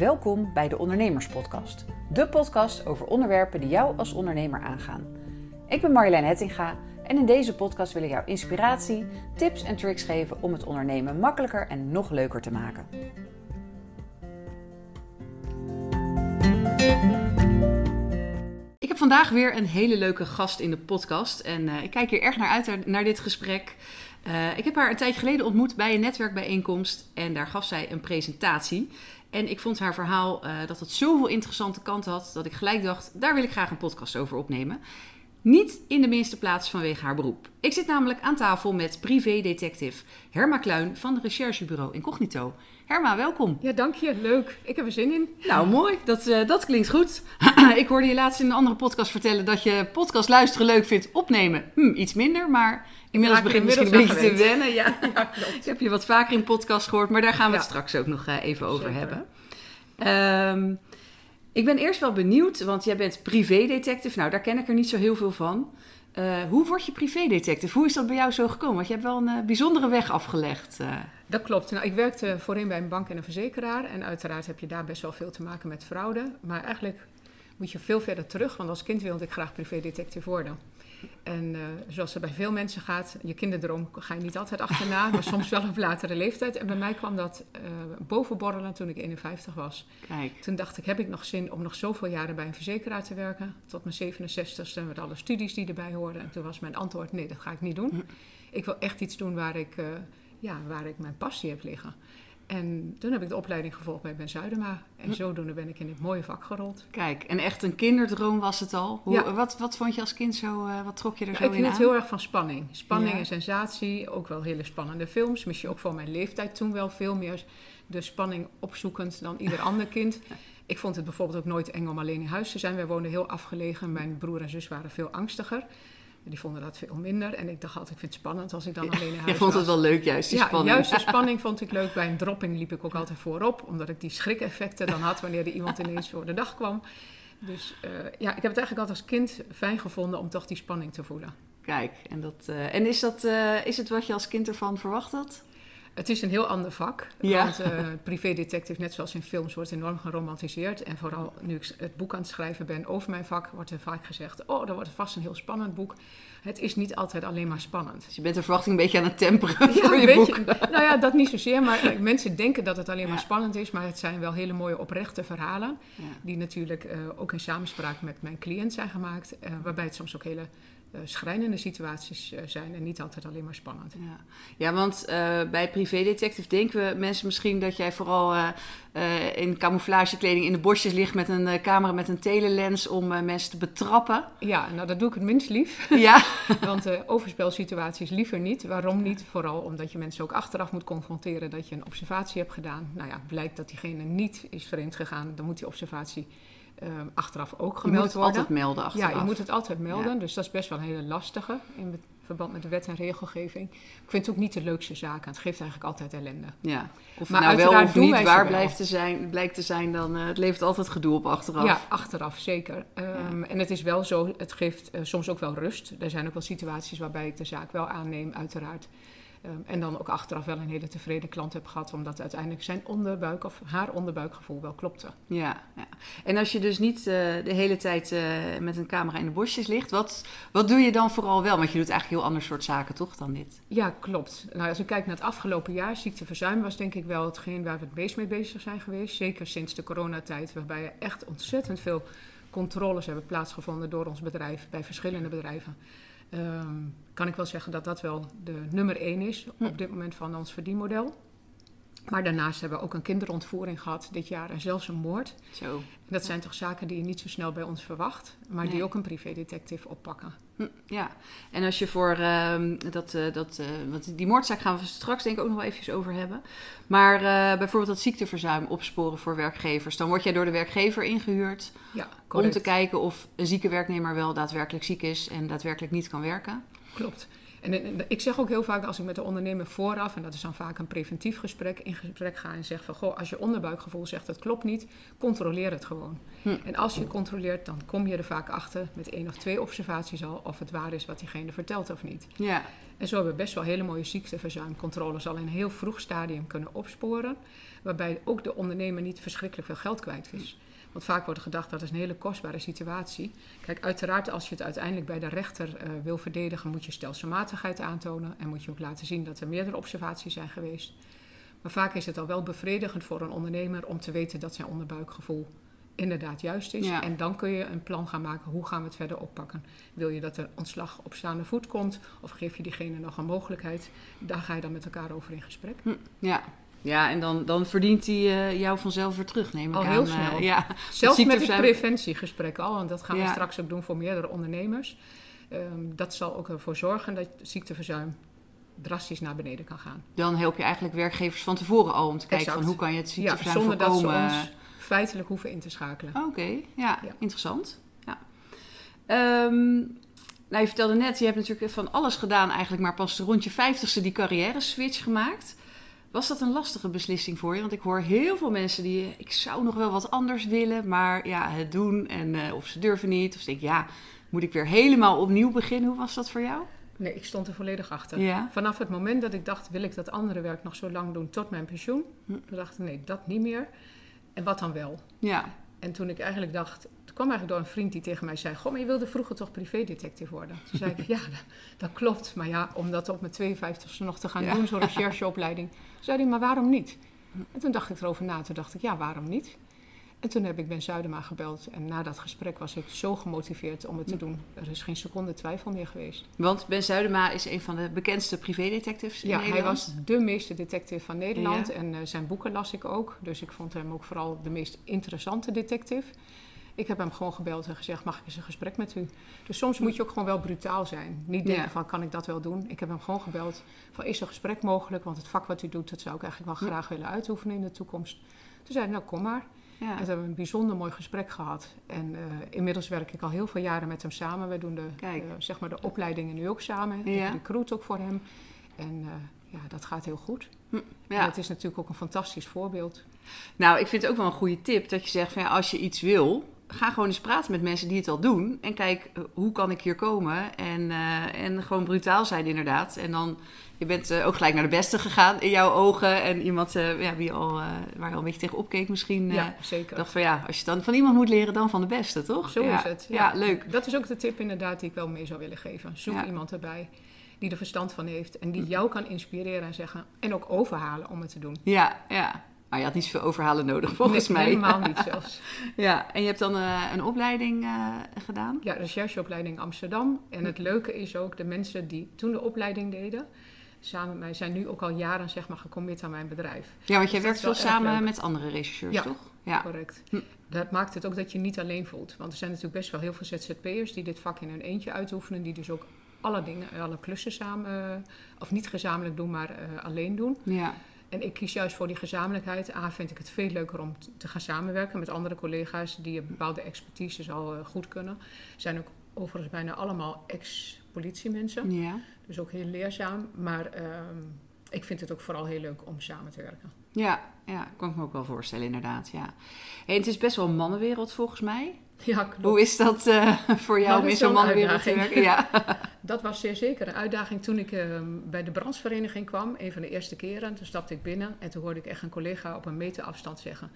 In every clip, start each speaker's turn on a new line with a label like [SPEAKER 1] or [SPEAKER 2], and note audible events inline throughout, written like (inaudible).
[SPEAKER 1] Welkom bij de Ondernemerspodcast. De podcast over onderwerpen die jou als ondernemer aangaan. Ik ben Marjolein Hettinga en in deze podcast wil ik jou inspiratie, tips en tricks geven om het ondernemen makkelijker en nog leuker te maken. Ik heb vandaag weer een hele leuke gast in de podcast en uh, ik kijk hier erg naar uit naar dit gesprek. Uh, ik heb haar een tijdje geleden ontmoet bij een netwerkbijeenkomst en daar gaf zij een presentatie. En ik vond haar verhaal uh, dat het zoveel interessante kanten had dat ik gelijk dacht, daar wil ik graag een podcast over opnemen. Niet in de minste plaats vanwege haar beroep. Ik zit namelijk aan tafel met privédetective Herma Kluin van het recherchebureau Incognito. Herma, welkom.
[SPEAKER 2] Ja, dank je. Leuk. Ik heb er zin in.
[SPEAKER 1] Nou, mooi. Dat, uh, dat klinkt goed. (clears throat) ik hoorde je laatst in een andere podcast vertellen dat je podcast luisteren leuk vindt, opnemen hm, iets minder, maar inmiddels begint misschien een beetje te wennen. Ja. (laughs) ja ik heb je wat vaker in podcast gehoord, maar daar gaan we het straks ook nog uh, even over Zeker. hebben. Um, ik ben eerst wel benieuwd, want jij bent privédetective. Nou, daar ken ik er niet zo heel veel van. Uh, hoe word je privédetective? Hoe is dat bij jou zo gekomen? Want je hebt wel een uh, bijzondere weg afgelegd. Uh.
[SPEAKER 2] Dat klopt. Nou, ik werkte voorheen bij een bank en een verzekeraar. En uiteraard heb je daar best wel veel te maken met fraude. Maar eigenlijk moet je veel verder terug. Want als kind wilde ik graag privédetective worden. En uh, zoals het bij veel mensen gaat, je kinderdroom ga je niet altijd achterna, (laughs) maar soms wel op latere leeftijd. En bij mij kwam dat uh, bovenborrelen toen ik 51 was.
[SPEAKER 1] Kijk.
[SPEAKER 2] Toen dacht ik, heb ik nog zin om nog zoveel jaren bij een verzekeraar te werken? Tot mijn 67ste met alle studies die erbij hoorden. En toen was mijn antwoord, nee, dat ga ik niet doen. Hm. Ik wil echt iets doen waar ik, uh, ja, waar ik mijn passie heb liggen. En toen heb ik de opleiding gevolgd bij Ben Zuidema. En zodoende ben ik in dit mooie vak gerold.
[SPEAKER 1] Kijk, en echt een kinderdroom was het al. Hoe, ja. wat, wat vond je als kind zo, uh, wat trok je er zo
[SPEAKER 2] ik
[SPEAKER 1] in
[SPEAKER 2] Ik het heel erg van spanning. Spanning ja. en sensatie. Ook wel hele spannende films. Misschien ook voor mijn leeftijd toen wel veel meer de spanning opzoekend dan ieder ander kind. (laughs) Ik vond het bijvoorbeeld ook nooit eng om alleen in huis te zijn. Wij woonden heel afgelegen. Mijn broer en zus waren veel angstiger. Die vonden dat veel minder. En ik dacht altijd, ik vind het spannend als ik dan alleen in huis
[SPEAKER 1] Je vond het wel leuk, juist die
[SPEAKER 2] ja,
[SPEAKER 1] spanning.
[SPEAKER 2] juist de (laughs) spanning vond ik leuk. Bij een dropping liep ik ook altijd voorop. Omdat ik die schrikeffecten dan had wanneer er iemand ineens voor de dag kwam. Dus uh, ja, ik heb het eigenlijk altijd als kind fijn gevonden om toch die spanning te voelen.
[SPEAKER 1] Kijk, en, dat, uh, en is, dat, uh, is het wat je als kind ervan verwacht had?
[SPEAKER 2] Het is een heel ander vak.
[SPEAKER 1] Ja.
[SPEAKER 2] Want uh, privédetective, net zoals in films, wordt enorm geromantiseerd. En vooral nu ik het boek aan het schrijven ben over mijn vak, wordt er vaak gezegd: Oh, dat wordt vast een heel spannend boek. Het is niet altijd alleen maar spannend.
[SPEAKER 1] Dus je bent de verwachting een beetje aan het temperen (laughs)
[SPEAKER 2] ja,
[SPEAKER 1] voor je
[SPEAKER 2] beetje,
[SPEAKER 1] boek. (laughs)
[SPEAKER 2] Nou ja, dat niet zozeer. Maar uh, mensen denken dat het alleen maar ja. spannend is. Maar het zijn wel hele mooie oprechte verhalen. Die natuurlijk uh, ook in samenspraak met mijn cliënt zijn gemaakt. Uh, waarbij het soms ook hele schrijnende situaties uh, zijn en niet altijd alleen maar spannend.
[SPEAKER 1] Ja, ja want uh, bij privédetective denken we mensen misschien dat jij vooral in camouflagekleding in de bosjes ligt met een camera met een telelens om mensen te betrappen.
[SPEAKER 2] Ja, nou dat doe ik het minst lief.
[SPEAKER 1] Ja. (laughs)
[SPEAKER 2] want overspelsituaties liever niet. Waarom niet? Vooral omdat je mensen ook achteraf moet confronteren dat je een observatie hebt gedaan. Nou ja, blijkt dat diegene niet is vreemd gegaan, dan moet die observatie Um, achteraf ook gemeld
[SPEAKER 1] je moet het
[SPEAKER 2] worden.
[SPEAKER 1] altijd melden achteraf.
[SPEAKER 2] Ja, je moet het altijd melden. Ja. Dus dat is best wel een hele lastige in verband met de wet en regelgeving. Ik vind het ook niet de leukste zaak. Het geeft eigenlijk altijd ellende.
[SPEAKER 1] Ja. Of maar nou wel of niet waar blijft te zijn, blijkt te zijn, dan uh, het levert altijd gedoe op achteraf.
[SPEAKER 2] Ja, achteraf zeker. Um, ja. En het is wel zo, het geeft uh, soms ook wel rust. Er zijn ook wel situaties waarbij ik de zaak wel aanneem, uiteraard. Um, en dan ook achteraf wel een hele tevreden klant heb gehad, omdat uiteindelijk zijn onderbuik of haar onderbuikgevoel wel klopte.
[SPEAKER 1] Ja, ja. en als je dus niet uh, de hele tijd uh, met een camera in de bosjes ligt, wat, wat doe je dan vooral wel? Want je doet eigenlijk heel ander soort zaken, toch, dan dit?
[SPEAKER 2] Ja, klopt. Nou, als ik kijk naar het afgelopen jaar, ziekteverzuim was denk ik wel hetgeen waar we het meest mee bezig zijn geweest. Zeker sinds de coronatijd, waarbij er echt ontzettend veel controles hebben plaatsgevonden door ons bedrijf, bij verschillende bedrijven. Um, kan ik wel zeggen dat dat wel de nummer één is
[SPEAKER 1] Hm.
[SPEAKER 2] op dit moment van ons verdienmodel. Maar daarnaast hebben we ook een kinderontvoering gehad dit jaar en zelfs een moord.
[SPEAKER 1] Zo.
[SPEAKER 2] En dat zijn toch zaken die je niet zo snel bij ons verwacht, maar die ook een privédetective oppakken.
[SPEAKER 1] Hm, Ja, en als je voor ehm, dat, eh, dat eh, want die moordzaak gaan we straks denk ik ook nog wel eventjes over hebben. Maar eh, bijvoorbeeld dat ziekteverzuim opsporen voor werkgevers, dan word jij door de werkgever ingehuurd
[SPEAKER 2] Ja,
[SPEAKER 1] om te kijken of een zieke werknemer wel daadwerkelijk ziek is en daadwerkelijk niet kan werken.
[SPEAKER 2] Klopt. En, en ik zeg ook heel vaak als ik met de ondernemer vooraf, en dat is dan vaak een preventief gesprek, in gesprek ga en zeg van goh, als je onderbuikgevoel zegt dat klopt niet, controleer het gewoon.
[SPEAKER 1] Hm.
[SPEAKER 2] En als je controleert, dan kom je er vaak achter met één of twee observaties al of het waar is wat diegene vertelt of niet.
[SPEAKER 1] Ja,
[SPEAKER 2] En zo hebben we best wel hele mooie ziekteverzuimcontroles al in een heel vroeg stadium kunnen opsporen. Waarbij ook de ondernemer niet verschrikkelijk veel geld kwijt is. Want vaak wordt gedacht dat is een hele kostbare situatie. Kijk, uiteraard als je het uiteindelijk bij de rechter eh, wil verdedigen, moet je stelselmatigheid aantonen. En moet je ook laten zien dat er meerdere observaties zijn geweest. Maar vaak is het al wel bevredigend voor een ondernemer om te weten dat zijn onderbuikgevoel inderdaad juist is.
[SPEAKER 1] Ja.
[SPEAKER 2] En dan kun je een plan gaan maken, hoe gaan we het verder oppakken. Wil je dat er ontslag op staande voet komt of geef je diegene nog een mogelijkheid? Daar ga je dan met elkaar over in gesprek.
[SPEAKER 1] Hm, ja. Ja, en dan, dan verdient hij eh, jou vanzelf weer terug, neem ik
[SPEAKER 2] Al
[SPEAKER 1] aan.
[SPEAKER 2] heel
[SPEAKER 1] Eh,
[SPEAKER 2] snel.
[SPEAKER 1] ja.
[SPEAKER 2] Zelfs met het preventiegesprek al, want dat gaan we
[SPEAKER 1] Ja.
[SPEAKER 2] straks ook doen voor meerdere ondernemers. Ehm, dat zal ook ervoor zorgen dat ziekteverzuim drastisch naar beneden kan gaan.
[SPEAKER 1] Dan help je eigenlijk werkevers van tevoren al om te kijken
[SPEAKER 2] Exact.
[SPEAKER 1] van hoe kan je het
[SPEAKER 2] Ja,
[SPEAKER 1] ziekteverzuim
[SPEAKER 2] zonder dat ze
[SPEAKER 1] voorkomen.
[SPEAKER 2] ons feitelijk hoeven in te schakelen.
[SPEAKER 1] Oké, ja,
[SPEAKER 2] Ja.
[SPEAKER 1] interessant. Ja. Ehm, nou, je vertelde net, je hebt natuurlijk van alles gedaan, eigenlijk maar pas rond je vijftigste die carrière switch gemaakt. Was dat een lastige beslissing voor je? Want ik hoor heel veel mensen die, ik zou nog wel wat anders willen, maar ja, het doen en eh, of ze durven niet. Of ze denken, ja, moet ik weer helemaal opnieuw beginnen? Hoe was dat voor jou?
[SPEAKER 2] Nee, ik stond er volledig achter.
[SPEAKER 1] Ja.
[SPEAKER 2] Vanaf het moment dat ik dacht, wil ik dat andere werk nog zo lang doen tot mijn pensioen?
[SPEAKER 1] Hm.
[SPEAKER 2] Toen dacht ik, nee, dat niet meer. En wat dan wel?
[SPEAKER 1] Ja,
[SPEAKER 2] En toen ik eigenlijk dacht, kwam eigenlijk door een vriend die tegen mij zei: Goh, maar je wilde vroeger toch privédetective worden? Toen zei ik: (laughs) Ja, dat, dat klopt. Maar ja, om dat op mijn 52ste nog te gaan
[SPEAKER 1] Ja.
[SPEAKER 2] doen, zo'n (laughs) rechercheopleiding. Toen zei hij: Maar waarom niet? En toen dacht ik erover na. Toen dacht ik: Ja, waarom niet? En toen heb ik Ben Zuidema gebeld. En na dat gesprek was ik zo gemotiveerd om het te doen. Er is geen seconde twijfel meer geweest.
[SPEAKER 1] want Ben Zuidema is een van de bekendste privédetectives in
[SPEAKER 2] Ja, hij
[SPEAKER 1] Nederland.
[SPEAKER 2] was de meeste detective van Nederland.
[SPEAKER 1] Ja.
[SPEAKER 2] En eh, zijn boeken las ik ook. Dus ik vond hem ook vooral de meest interessante detective. Ik heb hem gewoon gebeld en gezegd, mag ik eens een gesprek met u? Dus soms moet je ook gewoon wel brutaal zijn. Niet denken
[SPEAKER 1] Ja.
[SPEAKER 2] van, kan ik dat wel doen? Ik heb hem gewoon gebeld van, is er gesprek mogelijk? Want het vak wat u doet, dat zou ik eigenlijk wel graag willen uitoefenen in de toekomst. Toen zei hij, nou kom maar.
[SPEAKER 1] Ja.
[SPEAKER 2] En toen hebben we een bijzonder mooi gesprek gehad. En eh, inmiddels werk ik al heel veel jaren met hem samen. Wij doen de, eh, zeg maar de opleidingen nu ook samen.
[SPEAKER 1] Ja.
[SPEAKER 2] Ik recruit ook voor hem. En eh, ja, dat gaat heel goed. En
[SPEAKER 1] ja.
[SPEAKER 2] het is natuurlijk ook een fantastisch voorbeeld.
[SPEAKER 1] Nou, ik vind het ook wel een goede tip dat je zegt van ja, als je iets wil, ga gewoon eens praten met mensen die het al doen. En kijk, eh, hoe kan ik hier komen? En, eh, en gewoon brutaal zijn inderdaad. En dan, je bent eh, ook gelijk naar de beste gegaan in jouw ogen. En iemand eh, ja, wie al, waar je al een beetje tegen opkeek misschien.
[SPEAKER 2] ja, zeker.
[SPEAKER 1] dacht van ja, als je dan van iemand moet leren, dan van de beste, toch?
[SPEAKER 2] Zo
[SPEAKER 1] ja.
[SPEAKER 2] is het.
[SPEAKER 1] Ja, leuk.
[SPEAKER 2] Dat is ook de tip inderdaad die ik wel mee zou willen geven. Zoek
[SPEAKER 1] Ja.
[SPEAKER 2] iemand erbij die er verstand van heeft. En die jou kan inspireren en zeggen. En ook overhalen om het te doen.
[SPEAKER 1] Ja, ja. Maar je had niet zoveel overhalen nodig, (laughs) volgens
[SPEAKER 2] Nee,
[SPEAKER 1] mij.
[SPEAKER 2] Helemaal niet (laughs) zelfs.
[SPEAKER 1] Ja, en je hebt dan eh, een opleiding eh, gedaan?
[SPEAKER 2] Ja, rechercheopleiding Amsterdam. En het leuke is ook, de mensen die toen de opleiding deden, samen met mij, zijn nu ook al jaren zeg maar gecommit aan mijn bedrijf.
[SPEAKER 1] Ja, want jij
[SPEAKER 2] Dus
[SPEAKER 1] werkt veel samen
[SPEAKER 2] leuk.
[SPEAKER 1] met andere rechercheurs,
[SPEAKER 2] Ja.
[SPEAKER 1] toch? Ja.
[SPEAKER 2] Correct.
[SPEAKER 1] Hm.
[SPEAKER 2] Dat maakt het ook dat je niet alleen voelt. Want er zijn natuurlijk best wel heel veel ZZP'ers die dit vak in hun eentje uitoefenen. Die dus ook alle dingen, alle klussen samen, eh, of niet gezamenlijk doen, maar alleen doen.
[SPEAKER 1] Ja.
[SPEAKER 2] En ik kies juist voor die gezamenlijkheid. A, vind ik het veel leuker om te gaan samenwerken met andere collega's die een bepaalde expertise al eh, goed kunnen. Zijn ook overigens bijna allemaal ex-politiemensen.
[SPEAKER 1] Ja.
[SPEAKER 2] Dus ook heel leerzaam. Maar ehm, ik vind het ook vooral heel leuk om samen te werken.
[SPEAKER 1] Ja, ja, kan ik me ook wel voorstellen, inderdaad. Ja. Hey, het is best wel een mannenwereld volgens mij. (laughs)
[SPEAKER 2] Ja, klopt.
[SPEAKER 1] Hoe is dat eh, (laughs) voor jou om
[SPEAKER 2] dat
[SPEAKER 1] in zo'n mannenwereld te werken?
[SPEAKER 2] uitdaging.
[SPEAKER 1] Ja. (laughs)
[SPEAKER 2] Dat was zeer zeker een uitdaging toen ik ehm, bij de brandsvereniging kwam. Een van de eerste keren. Toen stapte ik binnen en toen hoorde ik echt een collega op een meter afstand zeggen...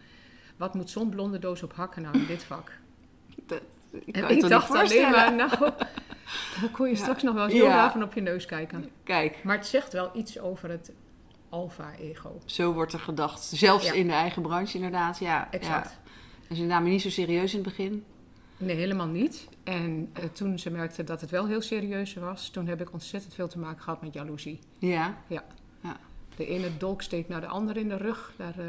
[SPEAKER 2] Wat moet zo'n blonde doos op hakken nou in dit vak?
[SPEAKER 1] Dat, ik
[SPEAKER 2] En dacht alleen maar, nou, dan kon je
[SPEAKER 1] Ja.
[SPEAKER 2] straks nog wel eens heel
[SPEAKER 1] Ja.
[SPEAKER 2] van op je neus kijken.
[SPEAKER 1] Kijk,
[SPEAKER 2] Maar het zegt wel iets over het alfa-ego.
[SPEAKER 1] zo wordt er gedacht. Zelfs
[SPEAKER 2] Ja.
[SPEAKER 1] in de eigen branche, inderdaad. Ja,
[SPEAKER 2] Exact.
[SPEAKER 1] En ze namen niet zo serieus in het begin.
[SPEAKER 2] Nee, helemaal niet. En eh, toen ze merkte dat het wel heel serieus was, toen heb ik ontzettend veel te maken gehad met jaloezie.
[SPEAKER 1] Ja.
[SPEAKER 2] De ene dolk steekt naar de andere in de rug. Daar, eh,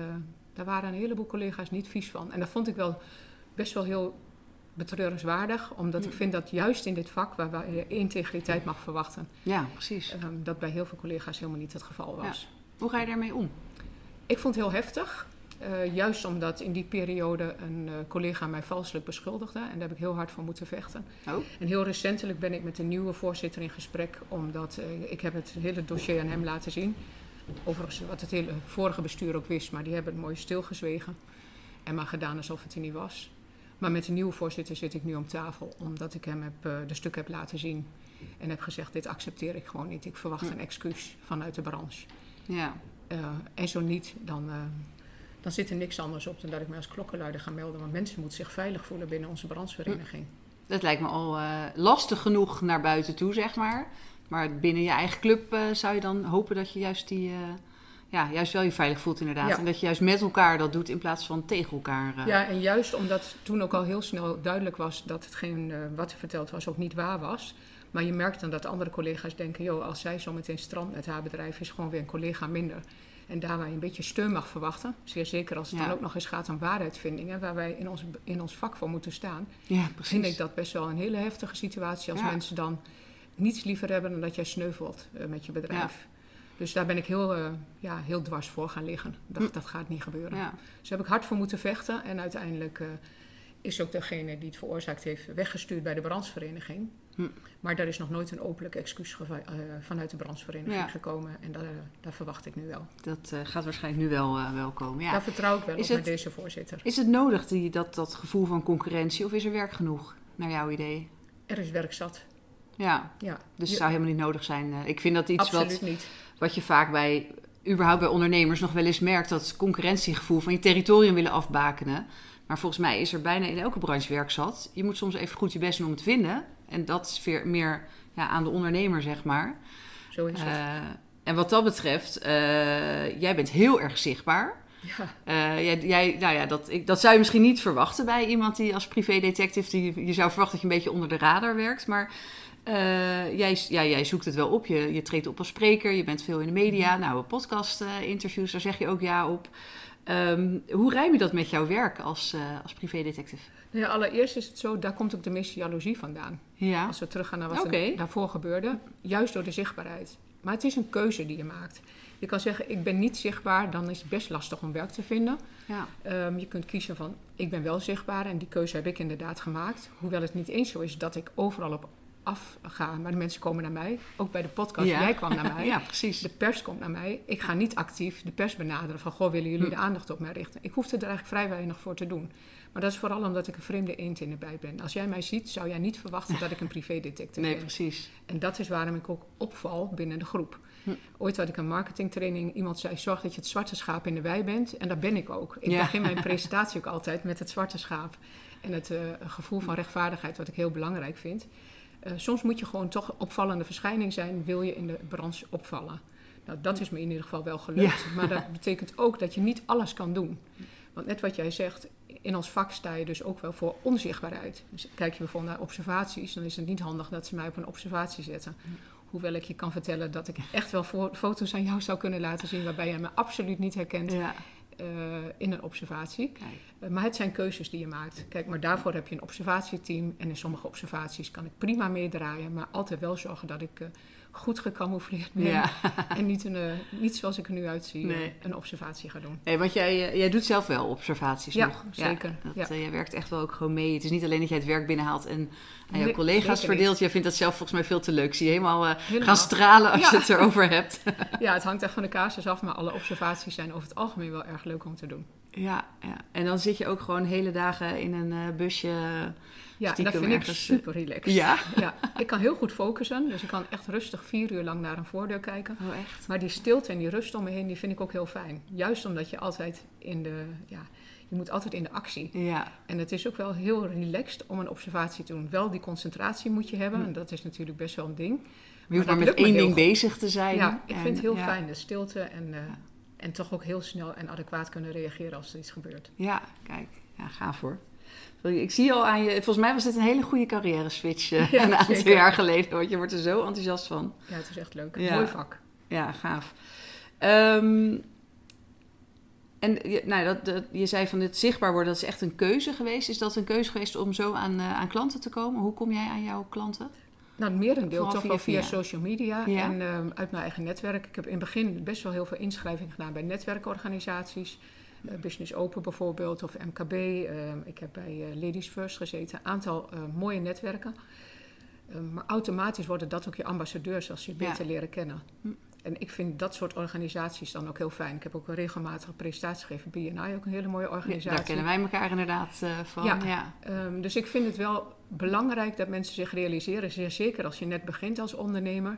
[SPEAKER 2] daar waren een heleboel collega's niet vies van. En dat vond ik wel best wel heel betreurenswaardig. Omdat ik vind dat juist in dit vak, waar je integriteit mag verwachten,
[SPEAKER 1] Ja, precies.
[SPEAKER 2] eh, dat bij heel veel collega's helemaal niet het geval was.
[SPEAKER 1] Hoe ga je daarmee om?
[SPEAKER 2] Ik vond het heel heftig. Eh, juist omdat in die periode een eh, collega mij valselijk beschuldigde. En daar heb ik heel hard voor moeten vechten.
[SPEAKER 1] Oh.
[SPEAKER 2] En heel recentelijk ben ik met de nieuwe voorzitter in gesprek. Omdat eh, ik heb het hele dossier aan hem laten zien. Overigens wat het hele vorige bestuur ook wist. Maar die hebben het mooi stilgezwegen. En maar gedaan alsof het er niet was. Maar met de nieuwe voorzitter zit ik nu om tafel. Omdat ik hem heb, de stukken heb laten zien. En heb gezegd, dit accepteer ik gewoon niet. Ik verwacht
[SPEAKER 1] Hm.
[SPEAKER 2] een excuus vanuit de branche.
[SPEAKER 1] Ja.
[SPEAKER 2] En zo niet, dan, dan zit er niks anders op dan dat ik me als klokkenluider ga melden. Want mensen moeten zich veilig voelen binnen onze branchevereniging.
[SPEAKER 1] Dat lijkt me al eh, lastig genoeg naar buiten toe, zeg maar. Maar binnen je eigen club eh, zou je dan hopen dat je juist die... eh, ja, juist wel je veilig voelt inderdaad.
[SPEAKER 2] Ja.
[SPEAKER 1] En dat je juist met elkaar dat doet in plaats van tegen elkaar.
[SPEAKER 2] Ja, en juist omdat toen ook al heel snel duidelijk was dat hetgeen wat er verteld was ook niet waar was. Maar je merkt dan dat andere collega's denken, joh, als zij zo meteen strand met haar bedrijf is gewoon weer een collega minder. En daar waar je een beetje steun mag verwachten, zeer zeker als het
[SPEAKER 1] Ja.
[SPEAKER 2] dan ook nog eens gaat om waarheidvindingen, waar wij in ons, in ons vak voor moeten staan,
[SPEAKER 1] ja, precies.
[SPEAKER 2] vind ik dat best wel een hele heftige situatie als
[SPEAKER 1] Ja.
[SPEAKER 2] mensen dan niets liever hebben dan dat jij sneuvelt eh, met je bedrijf. Dus daar ben ik heel, eh, ja, heel dwars voor gaan liggen. Dacht,
[SPEAKER 1] Hm.
[SPEAKER 2] dat gaat niet gebeuren.
[SPEAKER 1] Ja.
[SPEAKER 2] Dus daar heb ik hard voor moeten vechten. En uiteindelijk eh, is ook degene die het veroorzaakt heeft weggestuurd bij de branchevereniging.
[SPEAKER 1] Hm.
[SPEAKER 2] Maar daar is nog nooit een openlijk excuus eh, vanuit de branchevereniging
[SPEAKER 1] Ja.
[SPEAKER 2] gekomen. En daar, daar verwacht ik nu wel.
[SPEAKER 1] Dat eh, gaat waarschijnlijk nu wel, eh, wel komen. Ja.
[SPEAKER 2] Daar vertrouw ik wel
[SPEAKER 1] Is
[SPEAKER 2] op
[SPEAKER 1] het-
[SPEAKER 2] deze voorzitter.
[SPEAKER 1] Is het nodig, die, dat, dat gevoel van concurrentie, of is er werk genoeg, naar jouw idee?
[SPEAKER 2] Er is werk zat.
[SPEAKER 1] Ja,
[SPEAKER 2] Ja,
[SPEAKER 1] dus het zou helemaal niet nodig zijn. Eh, Ik vind dat iets
[SPEAKER 2] absoluut
[SPEAKER 1] wat,
[SPEAKER 2] niet.
[SPEAKER 1] wat je vaak bij, überhaupt bij ondernemers nog wel eens merkt, dat concurrentiegevoel van je territorium willen afbakenen. Maar volgens mij is er bijna in elke branche werk zat. Je moet soms even goed je best doen om het te vinden. En dat is weer meer ja, aan de ondernemer, zeg maar.
[SPEAKER 2] Zo is het.
[SPEAKER 1] Eh, en wat dat betreft, eh, jij bent heel erg zichtbaar.
[SPEAKER 2] Ja,
[SPEAKER 1] Eh, jij, jij, nou ja, dat, ik, dat zou je misschien niet verwachten bij iemand die als privédetective... Die, je zou verwachten dat je een beetje onder de radar werkt. Maar jij, ja, jij zoekt het wel op. Je, je treedt op als spreker, je bent veel in de media. Nou, podcast-interviews, daar zeg je ook ja op. Ehm, hoe rijm je dat met jouw werk als, eh als privédetective?
[SPEAKER 2] Nou ja, allereerst is het zo, daar komt ook de meeste jaloezie vandaan.
[SPEAKER 1] Ja,
[SPEAKER 2] Als we teruggaan naar wat er daarvoor gebeurde. Juist door de zichtbaarheid. Maar het is een keuze die je maakt. Je kan zeggen, ik ben niet zichtbaar, dan is het best lastig om werk te vinden.
[SPEAKER 1] ja.
[SPEAKER 2] Ehm, je kunt kiezen van, ik ben wel zichtbaar en die keuze heb ik inderdaad gemaakt. Hoewel het niet eens zo is dat ik overal op afga, maar de mensen komen naar mij. Ook bij de podcast,
[SPEAKER 1] Ja.
[SPEAKER 2] jij kwam naar (laughs) mij.
[SPEAKER 1] ja, precies.
[SPEAKER 2] De pers komt naar mij. Ik ga niet actief de pers benaderen van, goh, willen jullie
[SPEAKER 1] Hm.
[SPEAKER 2] de aandacht op mij richten? Ik hoefde er eigenlijk vrij weinig voor te doen. Maar dat is vooral omdat ik een vreemde eend in de bij ben. Als jij mij ziet, zou jij niet verwachten dat ik een privédetective
[SPEAKER 1] Nee,
[SPEAKER 2] ben.
[SPEAKER 1] precies.
[SPEAKER 2] En dat is waarom ik ook opval binnen de groep.
[SPEAKER 1] Hm.
[SPEAKER 2] Ooit had ik een marketingtraining. Iemand zei: Zorg dat je het zwarte schaap in de wei bent. En dat ben ik ook. Ik
[SPEAKER 1] Ja.
[SPEAKER 2] begin mijn (laughs) presentatie ook altijd met het zwarte schaap. En het eh, gevoel van rechtvaardigheid, wat ik heel belangrijk vind. Eh, soms moet je gewoon toch opvallende verschijning zijn, wil je in de branche opvallen. Nou, dat is me in ieder geval wel gelukt. Maar dat (laughs) betekent ook dat je niet alles kan doen. Want net wat jij zegt, in ons vak sta je dus ook wel voor onzichtbaarheid. Dus kijk je bijvoorbeeld naar observaties, dan is het niet handig dat ze mij op een observatie zetten. Hoewel ik je kan vertellen dat ik echt wel fo- foto's aan jou zou kunnen laten zien waarbij jij me absoluut niet herkent
[SPEAKER 1] Ja,
[SPEAKER 2] eh, in een observatie.
[SPEAKER 1] kijk.
[SPEAKER 2] Eh, maar het zijn keuzes die je maakt. Kijk, maar daarvoor heb je een observatieteam. En in sommige observaties kan ik prima meedraaien. Maar altijd wel zorgen dat ik eh, goed gecamoufleerd ben.
[SPEAKER 1] Ja. (laughs)
[SPEAKER 2] En niet, een, eh, niet zoals ik er nu uitzie, eh,
[SPEAKER 1] Nee.
[SPEAKER 2] een observatie ga doen.
[SPEAKER 1] Nee, want jij, eh, jij doet zelf wel observaties
[SPEAKER 2] Ja,
[SPEAKER 1] nog.
[SPEAKER 2] zeker.
[SPEAKER 1] dat,
[SPEAKER 2] Ja.
[SPEAKER 1] eh, jij werkt echt wel ook gewoon mee. Het is niet alleen dat jij het werk binnenhaalt en aan jouw collega's verdeelt. Jij vindt dat zelf volgens mij veel te leuk. Zie je helemaal,
[SPEAKER 2] Helemaal.
[SPEAKER 1] gaan stralen als je het erover hebt. (laughs) (laughs)
[SPEAKER 2] Ja, het hangt echt van de casus af. Maar alle observaties zijn over het algemeen wel erg leuk om te doen.
[SPEAKER 1] ja, ja, en dan zit je ook gewoon hele dagen in een busje.
[SPEAKER 2] Ja, dat vind ik super relaxed.
[SPEAKER 1] Ja? (laughs)
[SPEAKER 2] ja, ik kan heel goed focussen. Dus ik kan echt rustig vier uur lang naar een voordeur kijken.
[SPEAKER 1] Oh, echt?
[SPEAKER 2] Maar die stilte en die rust om me heen, die vind ik ook heel fijn. Juist omdat je altijd in de, ja, je moet altijd in de actie.
[SPEAKER 1] Ja,
[SPEAKER 2] En het is ook wel heel relaxed om een observatie te doen. Wel die concentratie moet je hebben.
[SPEAKER 1] Hm.
[SPEAKER 2] En dat is natuurlijk best wel een ding.
[SPEAKER 1] maar je hoeft maar met één ding
[SPEAKER 2] goed.
[SPEAKER 1] bezig te zijn.
[SPEAKER 2] Ja, ik
[SPEAKER 1] En,
[SPEAKER 2] vind het heel
[SPEAKER 1] ja,
[SPEAKER 2] fijn, de stilte. En, eh, en toch ook heel snel en adequaat kunnen reageren als er iets gebeurt.
[SPEAKER 1] Ja, kijk. Ja, gaaf hoor. Ik zie al aan je, volgens mij was dit een hele goede carrière switch eh, (laughs)
[SPEAKER 2] Ja,
[SPEAKER 1] een aantal
[SPEAKER 2] zeker.
[SPEAKER 1] jaar geleden. Want je wordt er zo enthousiast van.
[SPEAKER 2] Ja, het is echt leuk.
[SPEAKER 1] Ja.
[SPEAKER 2] Mooi vak.
[SPEAKER 1] Ja, gaaf. Ehm, en je, nou, dat, dat, je zei van dit zichtbaar worden, dat is echt een keuze geweest. Is dat een keuze geweest om zo aan, eh, aan klanten te komen? Hoe kom jij aan jouw klanten?
[SPEAKER 2] Nou, het merendeel
[SPEAKER 1] Vooral
[SPEAKER 2] toch
[SPEAKER 1] via-
[SPEAKER 2] wel via,
[SPEAKER 1] via.
[SPEAKER 2] social media
[SPEAKER 1] Ja.
[SPEAKER 2] en ehm, uit mijn eigen netwerk. Ik heb in het begin best wel heel veel inschrijvingen gedaan bij netwerkorganisaties. Eh, Business Open bijvoorbeeld, of MKB. Ehm, ik heb bij eh, Ladies First gezeten. Een aantal eh, mooie netwerken. Ehm, maar automatisch worden dat ook je ambassadeurs als je
[SPEAKER 1] Ja.
[SPEAKER 2] beter leren kennen.
[SPEAKER 1] Hm.
[SPEAKER 2] En ik vind dat soort organisaties dan ook heel fijn. Ik heb ook regelmatig een presentatie gegeven. BNI, ook een hele mooie organisatie.
[SPEAKER 1] daar kennen wij elkaar inderdaad uh, van. Ja. ja.
[SPEAKER 2] Um, dus ik vind het wel belangrijk dat mensen zich realiseren, zeker als je net begint als ondernemer,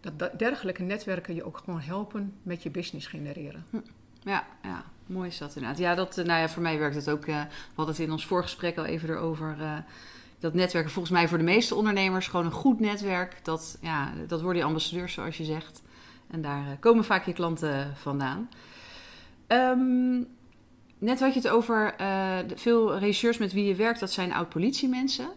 [SPEAKER 2] dat dergelijke netwerken je ook gewoon helpen met je business genereren. Hm.
[SPEAKER 1] Ja, ja, mooi is dat inderdaad. Ja, dat, nou ja, voor mij werkt het ook. Uh, we hadden het in ons voorgesprek al even erover. Uh, dat netwerken volgens mij voor de meeste ondernemers gewoon een goed netwerk. Dat, ja, dat worden je ambassadeurs, zoals je zegt. En daar komen vaak je klanten vandaan. Um, net had je het over veel regisseurs met wie je werkt, dat zijn oud-politiemensen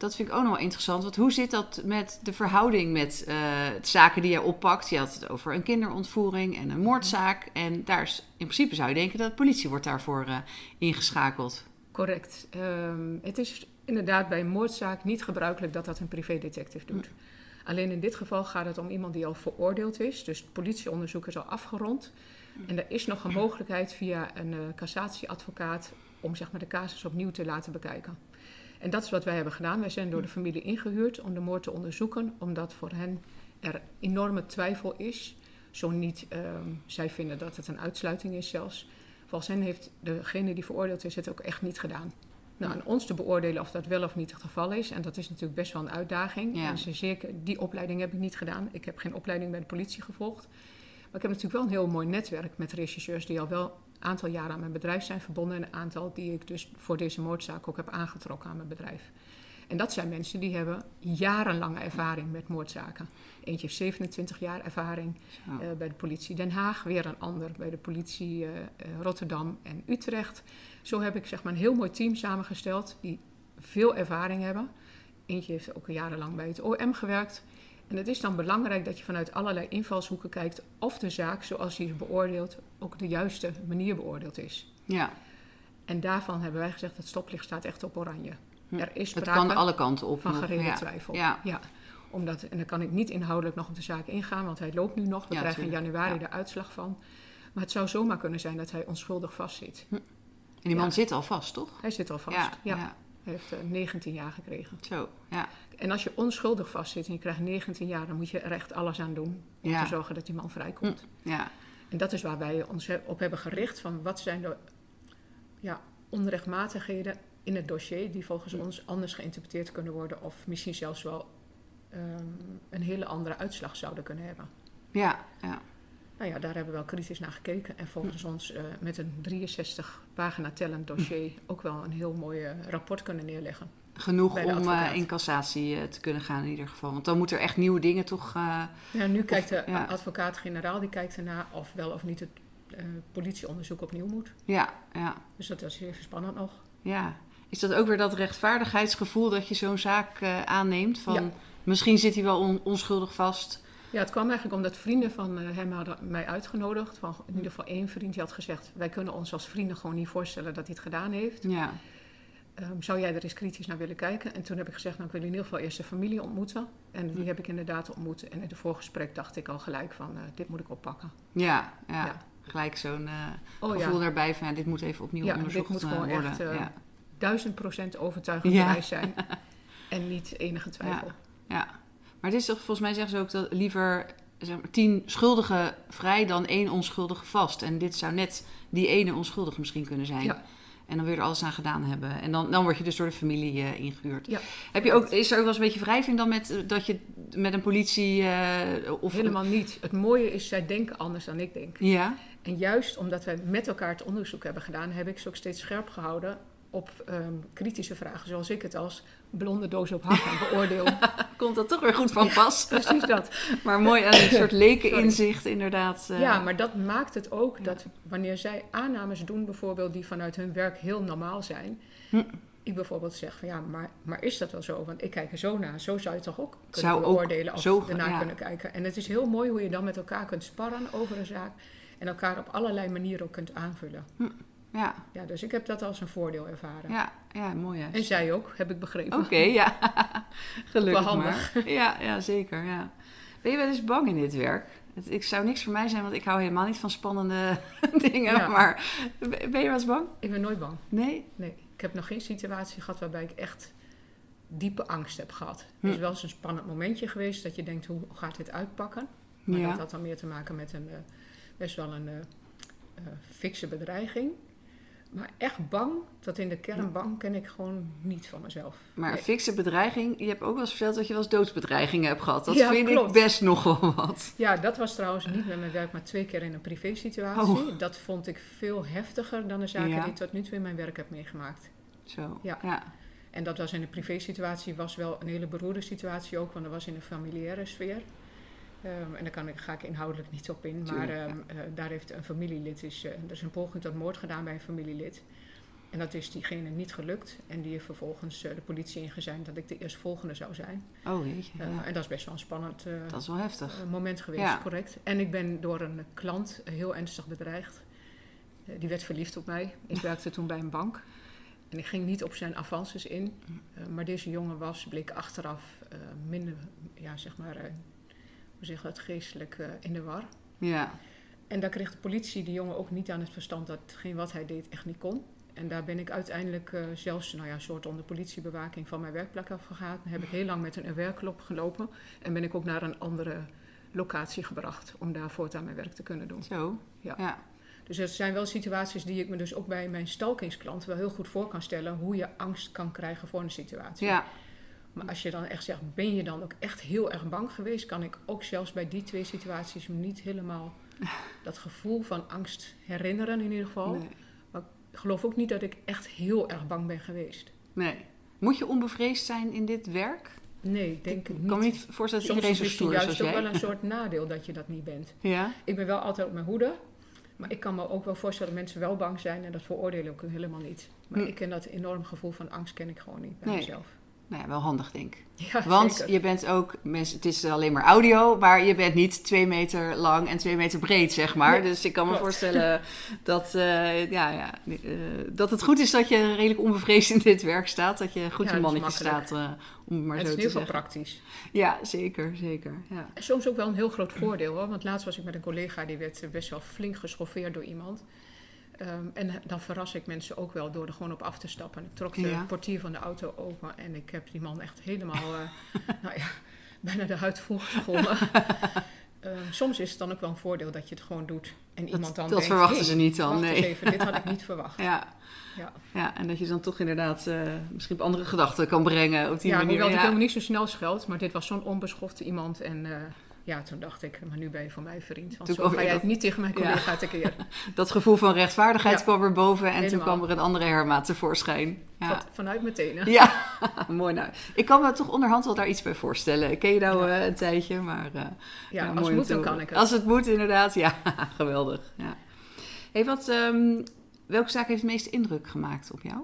[SPEAKER 1] dat vind ik ook nog wel interessant. Want hoe zit dat met de verhouding met uh, zaken die je oppakt? Je had het over een kinderontvoering en een moordzaak. En daar is, in principe zou je denken dat de politie wordt daarvoor uh, ingeschakeld.
[SPEAKER 2] Correct. Um, het is inderdaad bij een moordzaak niet gebruikelijk dat dat een privédetective doet. Hm. Alleen in dit geval gaat het om iemand die al veroordeeld is. Dus het politieonderzoek is al afgerond. Hm. En er is nog een mogelijkheid via een uh, cassatieadvocaat om zeg maar, de casus opnieuw te laten bekijken. En dat is wat wij hebben gedaan. Wij zijn door de familie ingehuurd om de moord te onderzoeken, omdat voor hen er enorme twijfel is. Zo niet, ehm, zij vinden dat het een uitsluiting is zelfs. Volgens hen heeft degene die veroordeeld is het ook echt niet gedaan. Nou, aan ons te beoordelen of dat wel of niet het geval is. En dat is natuurlijk best wel een uitdaging. En zeker, die opleiding heb ik niet gedaan. Ik heb geen opleiding bij de politie gevolgd. Maar ik heb natuurlijk wel een heel mooi netwerk met regisseurs die al wel aantal jaren aan mijn bedrijf zijn verbonden en een aantal die ik dus voor deze moordzaak ook heb aangetrokken aan mijn bedrijf. En dat zijn mensen die hebben jarenlange ervaring met moordzaken. Eentje heeft 27 jaar ervaring uh, bij de politie Den Haag, weer een ander bij de politie uh, Rotterdam en Utrecht. Zo heb ik zeg maar een heel mooi team samengesteld die veel ervaring hebben. Eentje heeft ook jarenlang bij het OM gewerkt. En het is dan belangrijk dat je vanuit allerlei invalshoeken kijkt of de zaak zoals die is beoordeeld ook de juiste manier beoordeeld is.
[SPEAKER 1] Ja.
[SPEAKER 2] En daarvan hebben wij gezegd, het stoplicht staat echt op oranje.
[SPEAKER 1] Hm. Er is het kan alle kanten op.
[SPEAKER 2] Van gereden twijfel. Ja. ja. Omdat, en dan kan ik niet inhoudelijk nog op de zaak ingaan, want hij loopt nu nog. We krijgen in januari de uitslag van. Maar het zou zomaar kunnen zijn dat hij onschuldig vastzit. Hm.
[SPEAKER 1] En die man zit al vast, toch?
[SPEAKER 2] Hij zit al vast, ja. Heeft uh, eh, 19 jaar gekregen.
[SPEAKER 1] Zo, ja.
[SPEAKER 2] En als je onschuldig vastzit en je krijgt 19 jaar, dan moet je er echt alles aan doen om te zorgen dat die man vrijkomt.
[SPEAKER 1] Hm, ja.
[SPEAKER 2] En dat is waar wij ons op hebben gericht van wat zijn de ja, onrechtmatigheden in het dossier die volgens hm. ons anders geïnterpreteerd kunnen worden of misschien zelfs wel um, een hele andere uitslag zouden kunnen hebben.
[SPEAKER 1] Ja, ja.
[SPEAKER 2] Nou ja, daar hebben we wel kritisch naar gekeken. En volgens ons uh, met een 63 pagina tellend dossier ook wel een heel mooi uh, rapport kunnen neerleggen.
[SPEAKER 1] Genoeg om uh, in cassatie te kunnen gaan in ieder geval. Want dan moeten er echt nieuwe dingen toch...
[SPEAKER 2] ja, nu kijkt de advocaat-generaal die kijkt ernaar of wel of niet het politieonderzoek opnieuw moet.
[SPEAKER 1] Ja, ja.
[SPEAKER 2] Dus dat is even spannend nog.
[SPEAKER 1] Ja. Is dat ook weer dat rechtvaardigheidsgevoel dat je zo'n zaak aanneemt? Van misschien zit hij wel onschuldig vast...
[SPEAKER 2] Ja, het kwam eigenlijk omdat vrienden van uh, hem hadden mij uitgenodigd. Van, in ieder geval één vriend die had gezegd... wij kunnen ons als vrienden gewoon niet voorstellen dat hij het gedaan heeft.
[SPEAKER 1] Ja.
[SPEAKER 2] Um, zou jij er eens kritisch naar willen kijken? En toen heb ik gezegd, nou ik wil in ieder geval eerst de familie ontmoeten. En die heb ik inderdaad ontmoet. En in het voorgesprek dacht ik al gelijk van, uh, dit moet ik oppakken.
[SPEAKER 1] Ja, ja. ja. gelijk zo'n uh, oh, gevoel ja. daarbij van, ja, dit moet even opnieuw ja, onderzocht
[SPEAKER 2] worden. dit moet
[SPEAKER 1] gewoon
[SPEAKER 2] echt duizend procent overtuigend bewijs zijn. (laughs) en niet enige twijfel.
[SPEAKER 1] ja. Maar het is toch, volgens mij zeggen ze ook dat liever zeg maar, tien schuldigen vrij dan één onschuldige vast. En dit zou net die ene onschuldige misschien kunnen zijn. Ja. En dan wil je er alles aan gedaan hebben. En dan, dan word je dus door de familie uh, ingehuurd. Ja. Heb je ook, is er ook wel eens een beetje wrijving dan met, eh, dat je met een politie... Uh,
[SPEAKER 2] of Helemaal niet. Het mooie is, zij denken anders dan ik denk.
[SPEAKER 1] Ja.
[SPEAKER 2] En juist omdat wij met elkaar het onderzoek hebben gedaan... heb ik ze ook steeds scherp gehouden op um, kritische vragen, zoals ik het als blonde doos op hak (laughs) beoordeel.
[SPEAKER 1] Komt dat toch weer goed van pas? (laughs)
[SPEAKER 2] precies dat.
[SPEAKER 1] maar mooi aan een soort lekeninzicht inderdaad.
[SPEAKER 2] Uh... Ja, maar dat maakt het ook dat wanneer zij aannames doen, bijvoorbeeld die vanuit hun werk heel normaal zijn. Hm. Ik bijvoorbeeld zeg van ja, maar, maar is dat wel zo? Want ik kijk er zo naar. Zo zou je toch ook kunnen zou beoordelen of zo, ernaar kunnen kijken. En het is heel mooi hoe je dan met elkaar kunt sparren over een zaak. En elkaar op allerlei manieren ook kunt aanvullen.
[SPEAKER 1] Hm. Ja.
[SPEAKER 2] ja, dus ik heb dat als een voordeel ervaren.
[SPEAKER 1] Ja, ja mooi hè.
[SPEAKER 2] En zij ook, heb ik begrepen.
[SPEAKER 1] Oké, ja. (laughs) Gelukkig wel handig. Maar. Ja, ja, zeker. Ja. Ben je wel eens bang in dit werk? Het, ik zou niks voor mij zijn, want ik hou helemaal niet van spannende (laughs) dingen. Maar ben je wel eens bang?
[SPEAKER 2] Ik ben nooit bang.
[SPEAKER 1] Nee?
[SPEAKER 2] Nee. Ik heb nog geen situatie gehad waarbij ik echt diepe angst heb gehad. Het is hm. wel eens een spannend momentje geweest dat je denkt, hoe gaat dit uitpakken? Maar
[SPEAKER 1] Ja.
[SPEAKER 2] dat had dan meer te maken met een, eh, best wel een eh, fikse bedreiging. Maar echt bang, dat in de kern bang, ken ik gewoon niet van mezelf.
[SPEAKER 1] Maar een
[SPEAKER 2] Nee.
[SPEAKER 1] fikse bedreiging, je hebt ook wel eens verteld dat je wel eens doodsbedreigingen hebt gehad. Dat
[SPEAKER 2] Ja,
[SPEAKER 1] vind ik
[SPEAKER 2] klopt.
[SPEAKER 1] best nog wel wat.
[SPEAKER 2] Ja, dat was trouwens niet met mijn werk, maar twee keer in een privé-situatie. Dat vond ik veel heftiger dan de zaken
[SPEAKER 1] Oh. Ja.
[SPEAKER 2] die ik tot nu toe in mijn werk heb meegemaakt.
[SPEAKER 1] Zo,
[SPEAKER 2] Ja.
[SPEAKER 1] ja.
[SPEAKER 2] En dat was in een privé-situatie, was wel een hele beroerde situatie ook, want dat was in een familiaire sfeer. Ehm, en daar kan ik, ga ik inhoudelijk niet op in, maar
[SPEAKER 1] Tuurlijk, ja.
[SPEAKER 2] ehm, eh, daar heeft een familielid, is, eh, er is een poging tot moord gedaan bij een familielid. En dat is diegene niet gelukt. En die heeft vervolgens eh, de politie ingezijn dat ik de eerstvolgende zou zijn.
[SPEAKER 1] Oh.
[SPEAKER 2] Eh,
[SPEAKER 1] ja.
[SPEAKER 2] En dat is best wel een spannend
[SPEAKER 1] Dat is wel heftig.
[SPEAKER 2] moment geweest,
[SPEAKER 1] Ja.
[SPEAKER 2] correct. En ik ben door een klant heel ernstig bedreigd. Die werd verliefd op mij. Ik (laughs) werkte toen bij een bank. En ik ging niet op zijn avances in. Eh, maar deze jongen was, bleek achteraf minder, ja, zeg maar, hoe zeg je dat, geestelijk eh, in de war.
[SPEAKER 1] Ja,
[SPEAKER 2] En daar kreeg de politie die jongen ook niet aan het verstand dat hetgeen wat hij deed echt niet kon. En daar ben ik uiteindelijk eh, zelfs, nou ja, een soort onder politiebewaking van mijn werkplek afgegaan. Heb ik heel lang met een werklop gelopen. En ben ik ook naar een andere locatie gebracht om daar voortaan mijn werk te kunnen doen.
[SPEAKER 1] zo.
[SPEAKER 2] Ja.
[SPEAKER 1] ja.
[SPEAKER 2] Dus er zijn wel situaties die ik me dus ook bij mijn stalkingsklant wel heel goed voor kan stellen. Hoe je angst kan krijgen voor een situatie.
[SPEAKER 1] Ja,
[SPEAKER 2] Maar als je dan echt zegt, ben je dan ook echt heel erg bang geweest? Kan ik ook zelfs bij die twee situaties me niet helemaal (laughs) dat gevoel van angst herinneren in ieder geval.
[SPEAKER 1] nee.
[SPEAKER 2] Ik geloof ook niet dat ik echt heel erg bang ben geweest.
[SPEAKER 1] nee. Moet je onbevreesd zijn in dit werk?
[SPEAKER 2] Nee, denk ik
[SPEAKER 1] Ik
[SPEAKER 2] niet.
[SPEAKER 1] kan me niet voorstellen dat
[SPEAKER 2] Soms
[SPEAKER 1] iedereen
[SPEAKER 2] is
[SPEAKER 1] zo stoer is
[SPEAKER 2] juist ook
[SPEAKER 1] jij.
[SPEAKER 2] wel een soort nadeel dat je dat niet bent.
[SPEAKER 1] Ja?
[SPEAKER 2] Ik ben wel altijd op mijn hoede. Maar ik kan me ook wel voorstellen dat mensen wel bang zijn. En dat veroordeel ik ook helemaal niet. Maar
[SPEAKER 1] Hm.
[SPEAKER 2] ik ken dat enorm gevoel van angst ken ik gewoon niet bij
[SPEAKER 1] Nee.
[SPEAKER 2] mezelf.
[SPEAKER 1] Nou ja, wel handig denk ik.
[SPEAKER 2] Ja,
[SPEAKER 1] Want
[SPEAKER 2] zeker.
[SPEAKER 1] je bent ook, mensen, het is alleen maar audio, maar je bent niet twee meter lang en twee meter breed, zeg maar. Dus ik kan me
[SPEAKER 2] klopt.
[SPEAKER 1] voorstellen (laughs) dat, eh, ja, ja, eh, dat het goed is dat je redelijk onbevreesd in dit werk staat. Dat je goed
[SPEAKER 2] is
[SPEAKER 1] mannetje staat, eh, om het maar
[SPEAKER 2] het is
[SPEAKER 1] zo
[SPEAKER 2] in
[SPEAKER 1] te
[SPEAKER 2] ieder geval
[SPEAKER 1] zeggen.
[SPEAKER 2] praktisch.
[SPEAKER 1] Ja, zeker, zeker. Ja.
[SPEAKER 2] En soms ook wel een heel groot voordeel hoor. Want laatst was ik met een collega die werd best wel flink geschoffeerd door iemand. Ehm, en dan verras ik mensen ook wel door er gewoon op af te stappen. Ik trok de
[SPEAKER 1] Ja.
[SPEAKER 2] portier van de auto open en ik heb die man echt helemaal, eh, (laughs) nou ja, bijna de huid volgeschoren. (laughs) Ehm, soms is het dan ook wel een voordeel dat je het gewoon doet. En iemand dan
[SPEAKER 1] dat
[SPEAKER 2] denkt,
[SPEAKER 1] verwachten
[SPEAKER 2] hey,
[SPEAKER 1] ze niet dan, nee.
[SPEAKER 2] even, dit had ik niet (laughs) verwacht.
[SPEAKER 1] Ja,
[SPEAKER 2] Ja,
[SPEAKER 1] ja, en dat je dan toch inderdaad eh, misschien op andere gedachten kan brengen op die
[SPEAKER 2] ja
[SPEAKER 1] manier.
[SPEAKER 2] hoewel ik helemaal niet zo snel scheld, maar dit was zo'n onbeschofte iemand. En eh, ja, toen dacht ik, maar nu ben je voor mij vriend. Want
[SPEAKER 1] Toen
[SPEAKER 2] zo ga jij
[SPEAKER 1] dat-
[SPEAKER 2] het niet tegen mijn
[SPEAKER 1] Ja.
[SPEAKER 2] collega tekeer. (laughs)
[SPEAKER 1] Dat gevoel van rechtvaardigheid
[SPEAKER 2] Ja.
[SPEAKER 1] kwam er boven en toen kwam er een andere Herma tevoorschijn. Ja.
[SPEAKER 2] Van- Vanuit mijn tenen.
[SPEAKER 1] Ja, (laughs) mooi nou. Ik kan me toch onderhand wel daar iets bij voorstellen. Ik ken je nou
[SPEAKER 2] Ja.
[SPEAKER 1] eh, een tijdje, maar... eh,
[SPEAKER 2] Ja,
[SPEAKER 1] ja,
[SPEAKER 2] als het moet, dan kan ik het.
[SPEAKER 1] Als het moet, inderdaad. Ja, (laughs) geweldig. Ja. Hey, wat, ehm, welke zaak heeft het meeste indruk gemaakt op jou?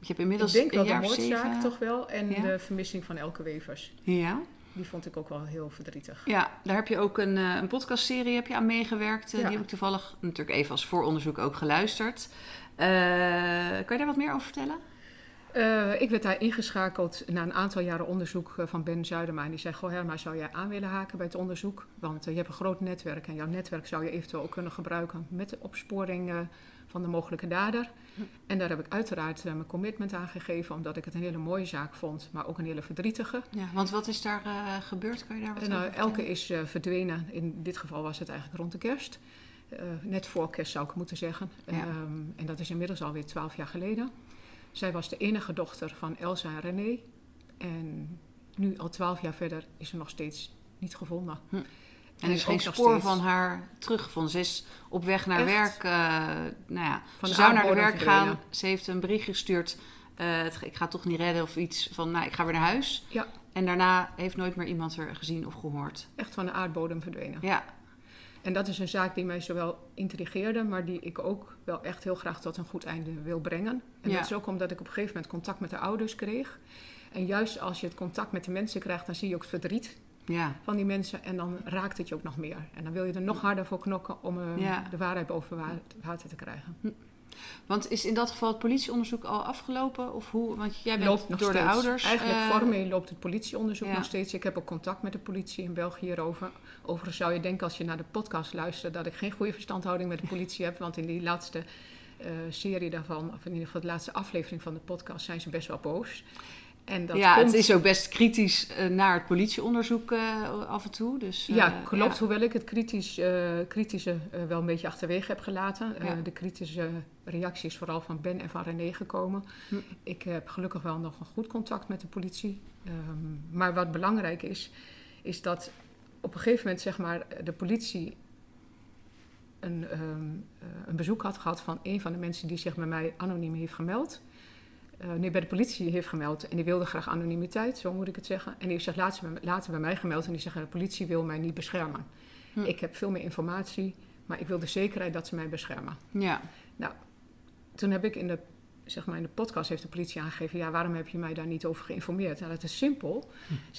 [SPEAKER 1] Je hebt inmiddels
[SPEAKER 2] ik denk wel
[SPEAKER 1] een
[SPEAKER 2] de moordzaak
[SPEAKER 1] zeven...
[SPEAKER 2] toch wel. En
[SPEAKER 1] Ja.
[SPEAKER 2] de vermissing van Elke Wevers.
[SPEAKER 1] Ja.
[SPEAKER 2] Die vond ik ook wel heel verdrietig.
[SPEAKER 1] ja, daar heb je ook een, eh, een podcastserie heb je aan meegewerkt. eh,
[SPEAKER 2] Ja.
[SPEAKER 1] Die heb ik toevallig natuurlijk even als vooronderzoek ook geluisterd. Eh, kan je daar wat meer over vertellen?
[SPEAKER 2] Ik werd daar ingeschakeld na een aantal jaren onderzoek van Ben Zuidema. En die zei, goh Herma, zou jij aan willen haken bij het onderzoek? Want je hebt een groot netwerk en jouw netwerk zou je eventueel ook kunnen gebruiken met de opsporing van de mogelijke dader. En daar heb ik uiteraard eh, mijn commitment aan gegeven, omdat ik het een hele mooie zaak vond, maar ook een hele verdrietige.
[SPEAKER 1] Ja, want wat is daar eh, gebeurd? Kan je daar wat
[SPEAKER 2] En,
[SPEAKER 1] over
[SPEAKER 2] nou,
[SPEAKER 1] vertellen?
[SPEAKER 2] elke is eh, verdwenen. In dit geval was het eigenlijk rond de kerst. Eh, net voor kerst zou ik moeten zeggen.
[SPEAKER 1] Ja.
[SPEAKER 2] Ehm, en dat is inmiddels alweer twaalf jaar geleden. Zij was de enige dochter van Elsa en René. En nu, al twaalf jaar verder, is ze nog steeds niet gevonden.
[SPEAKER 1] Hm. En er is geen spoor van haar teruggevonden. Ze is op weg naar
[SPEAKER 2] Echt?
[SPEAKER 1] werk. eh, nou ja,
[SPEAKER 2] Van
[SPEAKER 1] ze zou naar de werk gaan.
[SPEAKER 2] verdwenen.
[SPEAKER 1] Ze heeft een bericht gestuurd. eh, het- ik ga het toch niet redden of iets van, nou, ik ga weer naar huis.
[SPEAKER 2] Ja.
[SPEAKER 1] En daarna heeft nooit meer iemand er gezien of gehoord.
[SPEAKER 2] Echt van de aardbodem verdwenen.
[SPEAKER 1] Ja,
[SPEAKER 2] En dat is een zaak die mij zowel intrigeerde, maar die ik ook wel echt heel graag tot een goed einde wil brengen. En
[SPEAKER 1] Ja.
[SPEAKER 2] dat is ook omdat ik op een gegeven moment contact met de ouders kreeg. En juist als je het contact met de mensen krijgt, dan zie je ook het verdriet
[SPEAKER 1] ja,
[SPEAKER 2] van die mensen en dan raakt het je ook nog meer. En dan wil je er nog harder voor knokken om
[SPEAKER 1] Ja.
[SPEAKER 2] de waarheid boven wa- water te krijgen.
[SPEAKER 1] want is in dat geval het politieonderzoek al afgelopen? Of hoe? Want jij bent
[SPEAKER 2] Loopt nog
[SPEAKER 1] door
[SPEAKER 2] steeds.
[SPEAKER 1] de ouders.
[SPEAKER 2] Eigenlijk
[SPEAKER 1] eh,
[SPEAKER 2] formeel loopt het politieonderzoek
[SPEAKER 1] ja.
[SPEAKER 2] nog steeds. Ik heb ook contact met de politie in België hierover. Overigens zou je denken als je naar de podcast luistert dat ik geen goede verstandhouding met de politie heb. Want in die laatste eh, serie daarvan, of in ieder geval de laatste aflevering van de podcast, zijn ze best wel boos. En dat
[SPEAKER 1] ja,
[SPEAKER 2] komt-
[SPEAKER 1] het is ook best kritisch eh, naar het politieonderzoek eh, af en toe. Dus, eh,
[SPEAKER 2] Ja, klopt.
[SPEAKER 1] ja.
[SPEAKER 2] Hoewel ik het kritisch, kritische wel een beetje achterwege heb gelaten.
[SPEAKER 1] Ja.
[SPEAKER 2] de kritische reacties vooral van Ben en van René gekomen.
[SPEAKER 1] Hm.
[SPEAKER 2] Ik heb gelukkig wel nog een goed contact met de politie. Ehm, maar wat belangrijk is, is dat op een gegeven moment zeg maar, de politie een, ehm, eh, een bezoek had gehad van een van de mensen die zich bij mij anoniem heeft gemeld. Eh, nee, bij de politie heeft gemeld en die wilde graag anonimiteit, zo moet ik het zeggen. En die heeft zich later, bij- later bij mij gemeld en die zegt: de politie wil mij niet beschermen.
[SPEAKER 1] Hm.
[SPEAKER 2] Ik heb veel meer informatie, maar ik wil de zekerheid dat ze mij beschermen.
[SPEAKER 1] Ja,
[SPEAKER 2] Toen heb ik in de, zeg maar in de podcast heeft de politie aangegeven: ja, waarom heb je mij daar niet over geïnformeerd? Nou, dat is simpel.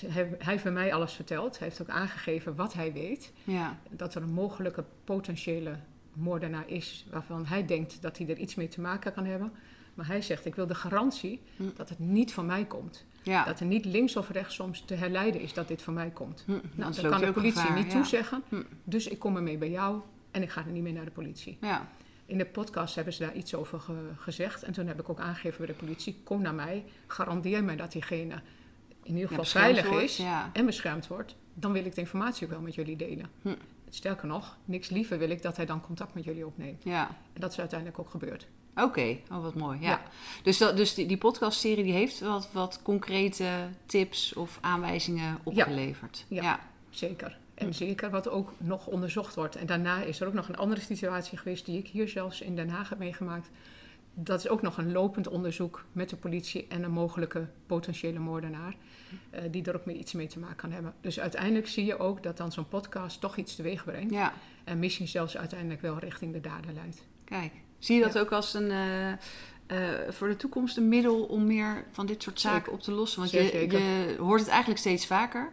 [SPEAKER 2] Hij, hij heeft bij mij alles verteld. Hij heeft ook aangegeven wat hij weet.
[SPEAKER 1] ja,
[SPEAKER 2] Dat er een mogelijke potentiële moordenaar is waarvan hij denkt dat hij er iets mee te maken kan hebben. Maar hij zegt: ik wil de garantie
[SPEAKER 1] Hm.
[SPEAKER 2] dat het niet van mij komt.
[SPEAKER 1] ja.
[SPEAKER 2] Dat er niet links of rechts soms te herleiden is dat dit van mij komt.
[SPEAKER 1] Hm,
[SPEAKER 2] Nou,
[SPEAKER 1] anders
[SPEAKER 2] dat kan de politie
[SPEAKER 1] gevaar,
[SPEAKER 2] niet
[SPEAKER 1] ja.
[SPEAKER 2] toezeggen.
[SPEAKER 1] Hm.
[SPEAKER 2] Dus ik kom ermee bij jou en ik ga er niet meer naar de politie.
[SPEAKER 1] Ja,
[SPEAKER 2] In de podcast hebben ze daar iets over ge- gezegd. En toen heb ik ook aangegeven bij de politie: kom naar mij, garandeer mij dat diegene in ieder geval veilig
[SPEAKER 1] wordt,
[SPEAKER 2] is en beschermd wordt. Dan wil ik de informatie ook wel met jullie delen.
[SPEAKER 1] Hm.
[SPEAKER 2] Sterker nog, niks liever wil ik dat hij dan contact met jullie opneemt.
[SPEAKER 1] ja.
[SPEAKER 2] En dat is uiteindelijk ook gebeurd.
[SPEAKER 1] Oké, oh wat mooi. Ja.
[SPEAKER 2] Ja.
[SPEAKER 1] Dus, dat, dus die, die podcastserie die heeft wat, wat concrete tips of aanwijzingen opgeleverd.
[SPEAKER 2] Ja.
[SPEAKER 1] ja.
[SPEAKER 2] Zeker. En zeker wat ook nog onderzocht wordt. En daarna is er ook nog een andere situatie geweest die ik hier zelfs in Den Haag heb meegemaakt. Dat is ook nog een lopend onderzoek met de politie en een mogelijke potentiële moordenaar. eh, die er ook mee iets mee te maken kan hebben. Dus uiteindelijk zie je ook dat dan zo'n podcast toch iets teweeg brengt.
[SPEAKER 1] ja.
[SPEAKER 2] En misschien zelfs uiteindelijk wel richting de dader leidt.
[SPEAKER 1] Kijk, zie je dat ook als een, eh, eh, voor de toekomst een middel om meer van dit soort zaken
[SPEAKER 2] Zeker.
[SPEAKER 1] op te lossen? Want je, je hoort het eigenlijk steeds vaker.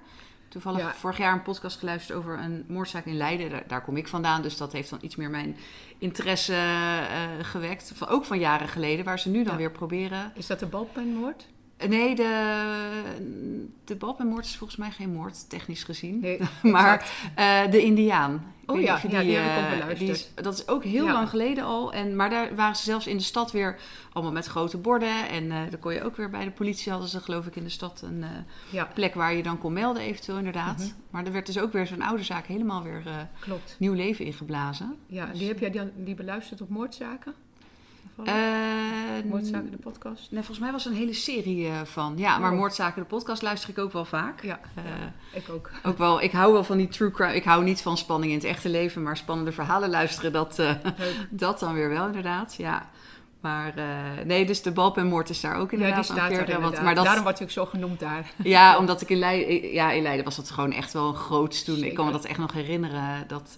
[SPEAKER 1] Toevallig
[SPEAKER 2] Ja.
[SPEAKER 1] vorig jaar een podcast geluisterd over een moordzaak in Leiden. Daar, daar kom ik vandaan, dus dat heeft dan iets meer mijn interesse eh, gewekt. Van, ook van jaren geleden, waar ze nu dan
[SPEAKER 2] Ja.
[SPEAKER 1] weer proberen.
[SPEAKER 2] Is dat de balpenmoord?
[SPEAKER 1] Nee, de, de balpenmoord is volgens mij geen moord, technisch gezien.
[SPEAKER 2] Nee, (laughs)
[SPEAKER 1] Maar eh, de Indiaan.
[SPEAKER 2] Oh ja,
[SPEAKER 1] je
[SPEAKER 2] ja, die heb ik ook beluisterd.
[SPEAKER 1] die is- dat is ook heel
[SPEAKER 2] Ja.
[SPEAKER 1] lang geleden al. En, maar daar waren ze zelfs in de stad weer allemaal met grote borden. En eh dan kon je ook weer bij de politie hadden ze geloof ik in de stad een
[SPEAKER 2] Ja,
[SPEAKER 1] plek waar je dan kon melden eventueel inderdaad.
[SPEAKER 2] Mhm.
[SPEAKER 1] Maar er werd dus ook weer zo'n oude zaak helemaal weer
[SPEAKER 2] klopt.
[SPEAKER 1] nieuw leven ingeblazen.
[SPEAKER 2] Ja, en
[SPEAKER 1] Dus-
[SPEAKER 2] die heb jij die, die beluisterd op moordzaken?
[SPEAKER 1] Eh,
[SPEAKER 2] moordzaken, de podcast?
[SPEAKER 1] Nee, volgens mij was er een hele serie eh, van. Ja, maar
[SPEAKER 2] Oh.
[SPEAKER 1] Moordzaken, de podcast luister ik ook wel vaak.
[SPEAKER 2] Ja,
[SPEAKER 1] Eh,
[SPEAKER 2] ja, ik ook.
[SPEAKER 1] Ook wel, ik hou wel van die true crime. Ik hou niet van spanning in het echte leven, maar spannende verhalen luisteren, dat, (laughs) dat dan weer wel inderdaad. Ja. Maar nee, dus de balpenmoord is daar ook
[SPEAKER 2] Ja, die
[SPEAKER 1] inderdaad
[SPEAKER 2] staat er
[SPEAKER 1] want-
[SPEAKER 2] inderdaad.
[SPEAKER 1] maar dat,
[SPEAKER 2] Daarom wordt hij ook zo genoemd daar.
[SPEAKER 1] ja, omdat ik in Leiden, ja, in Leiden was dat gewoon echt wel een groots toen. Ik kan me dat echt nog herinneren. Dat,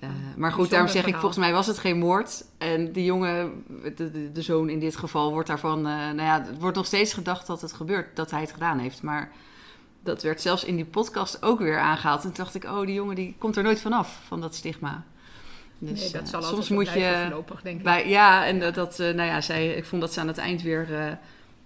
[SPEAKER 1] eh, maar goed, daarom zeg ik, volgens mij was het geen moord. En die jongen, de, de, de zoon in dit geval, wordt daarvan... eh, nou ja, het wordt nog steeds gedacht dat het gebeurt, dat hij het gedaan heeft. Maar dat werd zelfs in die podcast ook weer aangehaald. En toen dacht ik, oh, die jongen die komt er nooit vanaf, van dat stigma. Dus
[SPEAKER 2] nee, dat
[SPEAKER 1] eh,
[SPEAKER 2] zal
[SPEAKER 1] soms
[SPEAKER 2] altijd zo
[SPEAKER 1] moet je...
[SPEAKER 2] voorlopig, denk ik.
[SPEAKER 1] Bij, ja, en dat, dat, nou ja, zij, ik vond dat ze aan het eind weer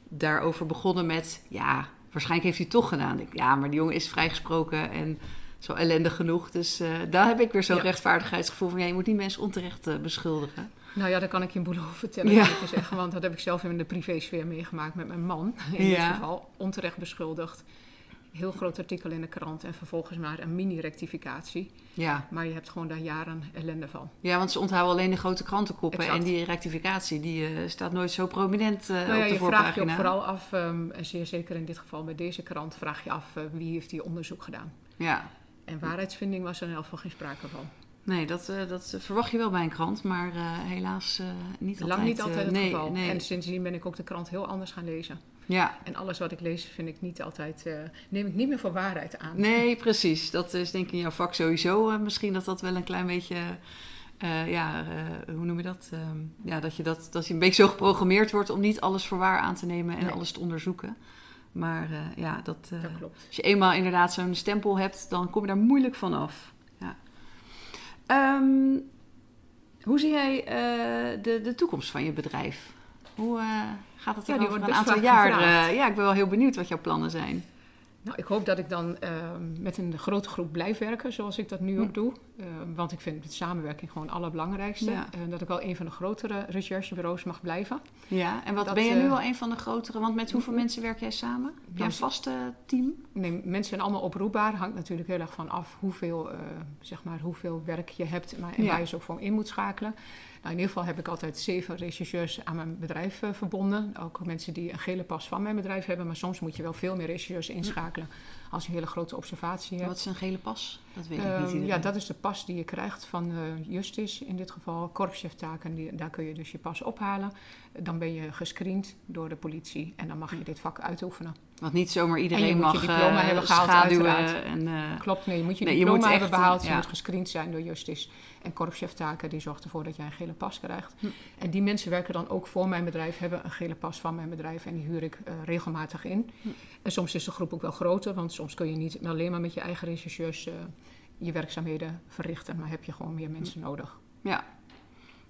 [SPEAKER 1] daarover begonnen met... Ja, waarschijnlijk heeft hij het toch gedaan. Ik, ja, maar die jongen is vrijgesproken en zo ellendig genoeg. Dus eh, daar heb ik weer zo'n
[SPEAKER 2] Ja.
[SPEAKER 1] rechtvaardigheidsgevoel van... Ja, je moet niet mensen onterecht eh, beschuldigen.
[SPEAKER 2] Nou ja, daar kan ik je een boel over vertellen,
[SPEAKER 1] Ja.
[SPEAKER 2] je zeggen. Want dat heb ik zelf in de privésfeer meegemaakt met mijn man. In
[SPEAKER 1] Ja.
[SPEAKER 2] dit geval onterecht beschuldigd. Heel groot artikel in de krant en vervolgens maar een mini-rectificatie.
[SPEAKER 1] Ja.
[SPEAKER 2] Maar je hebt gewoon daar jaren ellende van.
[SPEAKER 1] ja, want ze onthouden alleen de grote krantenkoppen.
[SPEAKER 2] Exact.
[SPEAKER 1] En die rectificatie die, eh, staat nooit zo prominent
[SPEAKER 2] nou ja,
[SPEAKER 1] op de
[SPEAKER 2] je vraagt je ook vooral af, ehm, en zeer zeker in dit geval bij deze krant, vraag je af wie heeft die onderzoek gedaan.
[SPEAKER 1] Ja.
[SPEAKER 2] En waarheidsvinding was er in elk geval geen sprake van.
[SPEAKER 1] Nee, dat, eh, dat verwacht je wel bij een krant, maar eh, helaas eh, niet altijd.
[SPEAKER 2] Lang niet altijd het
[SPEAKER 1] nee,
[SPEAKER 2] geval.
[SPEAKER 1] Nee.
[SPEAKER 2] En sindsdien ben ik ook de krant heel anders gaan lezen.
[SPEAKER 1] Ja,
[SPEAKER 2] En alles wat ik lees vind ik niet altijd, neem ik niet meer voor waarheid aan.
[SPEAKER 1] Nee, precies. Dat is denk ik in jouw vak sowieso. misschien dat dat wel een klein beetje. ja, hoe noem je dat? Ehm, ja, dat je, dat, dat je een beetje zo geprogrammeerd wordt om niet alles voor waar aan te nemen en
[SPEAKER 2] Nee.
[SPEAKER 1] alles te onderzoeken. Maar eh, ja, dat, eh,
[SPEAKER 2] Dat klopt.
[SPEAKER 1] als je eenmaal inderdaad zo'n stempel hebt, dan kom je daar moeilijk van af. Ja. Ehm, hoe zie jij eh, de, de toekomst van je bedrijf? Hoe gaat het
[SPEAKER 2] Ja,
[SPEAKER 1] er
[SPEAKER 2] die
[SPEAKER 1] over een aantal jaar? ja, ik ben wel heel benieuwd wat jouw plannen zijn.
[SPEAKER 2] Nou, ik hoop dat ik dan ehm, met een grote groep blijf werken, zoals ik dat nu
[SPEAKER 1] Hm.
[SPEAKER 2] ook doe. Eh, want ik vind de samenwerking gewoon het allerbelangrijkste.
[SPEAKER 1] Ja.
[SPEAKER 2] En dat ik wel een van de grotere recherchebureaus mag blijven.
[SPEAKER 1] Ja, en wat
[SPEAKER 2] Dat,
[SPEAKER 1] ben je nu
[SPEAKER 2] eh,
[SPEAKER 1] al een van de grotere? Want met hoeveel mensen werk jij samen? Heb een vaste team?
[SPEAKER 2] Nee, mensen zijn allemaal oproepbaar. Hangt natuurlijk heel erg van af hoeveel, eh, zeg maar, hoeveel werk je hebt maar, en
[SPEAKER 1] Ja.
[SPEAKER 2] waar je ze ook voor in moet schakelen. Nou, in ieder geval heb ik altijd zeven rechercheurs aan mijn bedrijf eh, verbonden. Ook mensen die een gele pas van mijn bedrijf hebben. Maar soms moet je wel veel meer rechercheurs inschakelen als je een hele grote observatie hebt.
[SPEAKER 1] Wat is een gele pas? Dat weet ik
[SPEAKER 2] Ehm,
[SPEAKER 1] niet.
[SPEAKER 2] ja,
[SPEAKER 1] iedereen.
[SPEAKER 2] dat is de pas die je krijgt van eh Justis, in dit geval korpscheftaken. Die, daar kun je dus je pas ophalen. Dan ben je gescreend door de politie en dan mag je dit vak uitoefenen.
[SPEAKER 1] Want niet zomaar iedereen
[SPEAKER 2] En je moet
[SPEAKER 1] mag
[SPEAKER 2] je diploma
[SPEAKER 1] eh,
[SPEAKER 2] hebben gehaald, uiteraard.
[SPEAKER 1] en eh,
[SPEAKER 2] Klopt, nee, je moet je
[SPEAKER 1] Nee, je
[SPEAKER 2] diploma
[SPEAKER 1] moet
[SPEAKER 2] hebben
[SPEAKER 1] echt,
[SPEAKER 2] behaald. Je
[SPEAKER 1] ja.
[SPEAKER 2] moet gescreend zijn door Justis. En korpscheftaken die zorgt ervoor dat jij een gele pas krijgt.
[SPEAKER 1] Hm.
[SPEAKER 2] En die mensen werken dan ook voor mijn bedrijf, hebben een gele pas van mijn bedrijf en die huur ik regelmatig in.
[SPEAKER 1] Hm.
[SPEAKER 2] En soms is de groep ook wel groter, want soms kun je niet alleen maar met je eigen rechercheurs je werkzaamheden verrichten, maar heb je gewoon meer mensen
[SPEAKER 1] Hm.
[SPEAKER 2] nodig.
[SPEAKER 1] ja.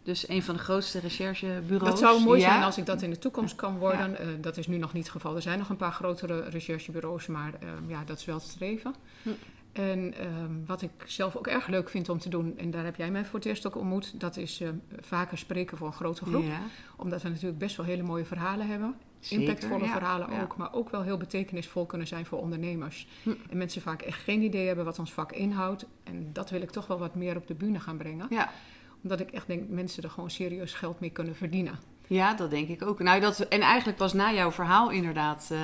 [SPEAKER 1] Dus een van de grootste recherchebureaus.
[SPEAKER 2] Dat zou mooi
[SPEAKER 1] Ja?
[SPEAKER 2] zijn als ik dat in de toekomst kan worden. Eh, dat is nu nog niet het geval. Er zijn nog een paar grotere recherchebureaus, maar eh, ja, dat is wel het streven.
[SPEAKER 1] Hm.
[SPEAKER 2] En ehm, wat ik zelf ook erg leuk vind om te doen, en daar heb jij mij voor het eerst ook ontmoet, dat is eh, vaker spreken voor een grote groep.
[SPEAKER 1] Ja,
[SPEAKER 2] Omdat we natuurlijk best wel hele mooie verhalen hebben.
[SPEAKER 1] Zeker,
[SPEAKER 2] Impactvolle
[SPEAKER 1] ja,
[SPEAKER 2] verhalen
[SPEAKER 1] ja.
[SPEAKER 2] ook, maar ook wel heel betekenisvol kunnen zijn voor ondernemers.
[SPEAKER 1] Hm.
[SPEAKER 2] En mensen vaak echt geen idee hebben wat ons vak inhoudt. En dat wil ik toch wel wat meer op de bühne gaan brengen.
[SPEAKER 1] Ja.
[SPEAKER 2] Omdat ik echt denk dat mensen er gewoon serieus geld mee kunnen verdienen.
[SPEAKER 1] ja, dat denk ik ook. Nou, dat, en eigenlijk pas na jouw verhaal inderdaad... eh,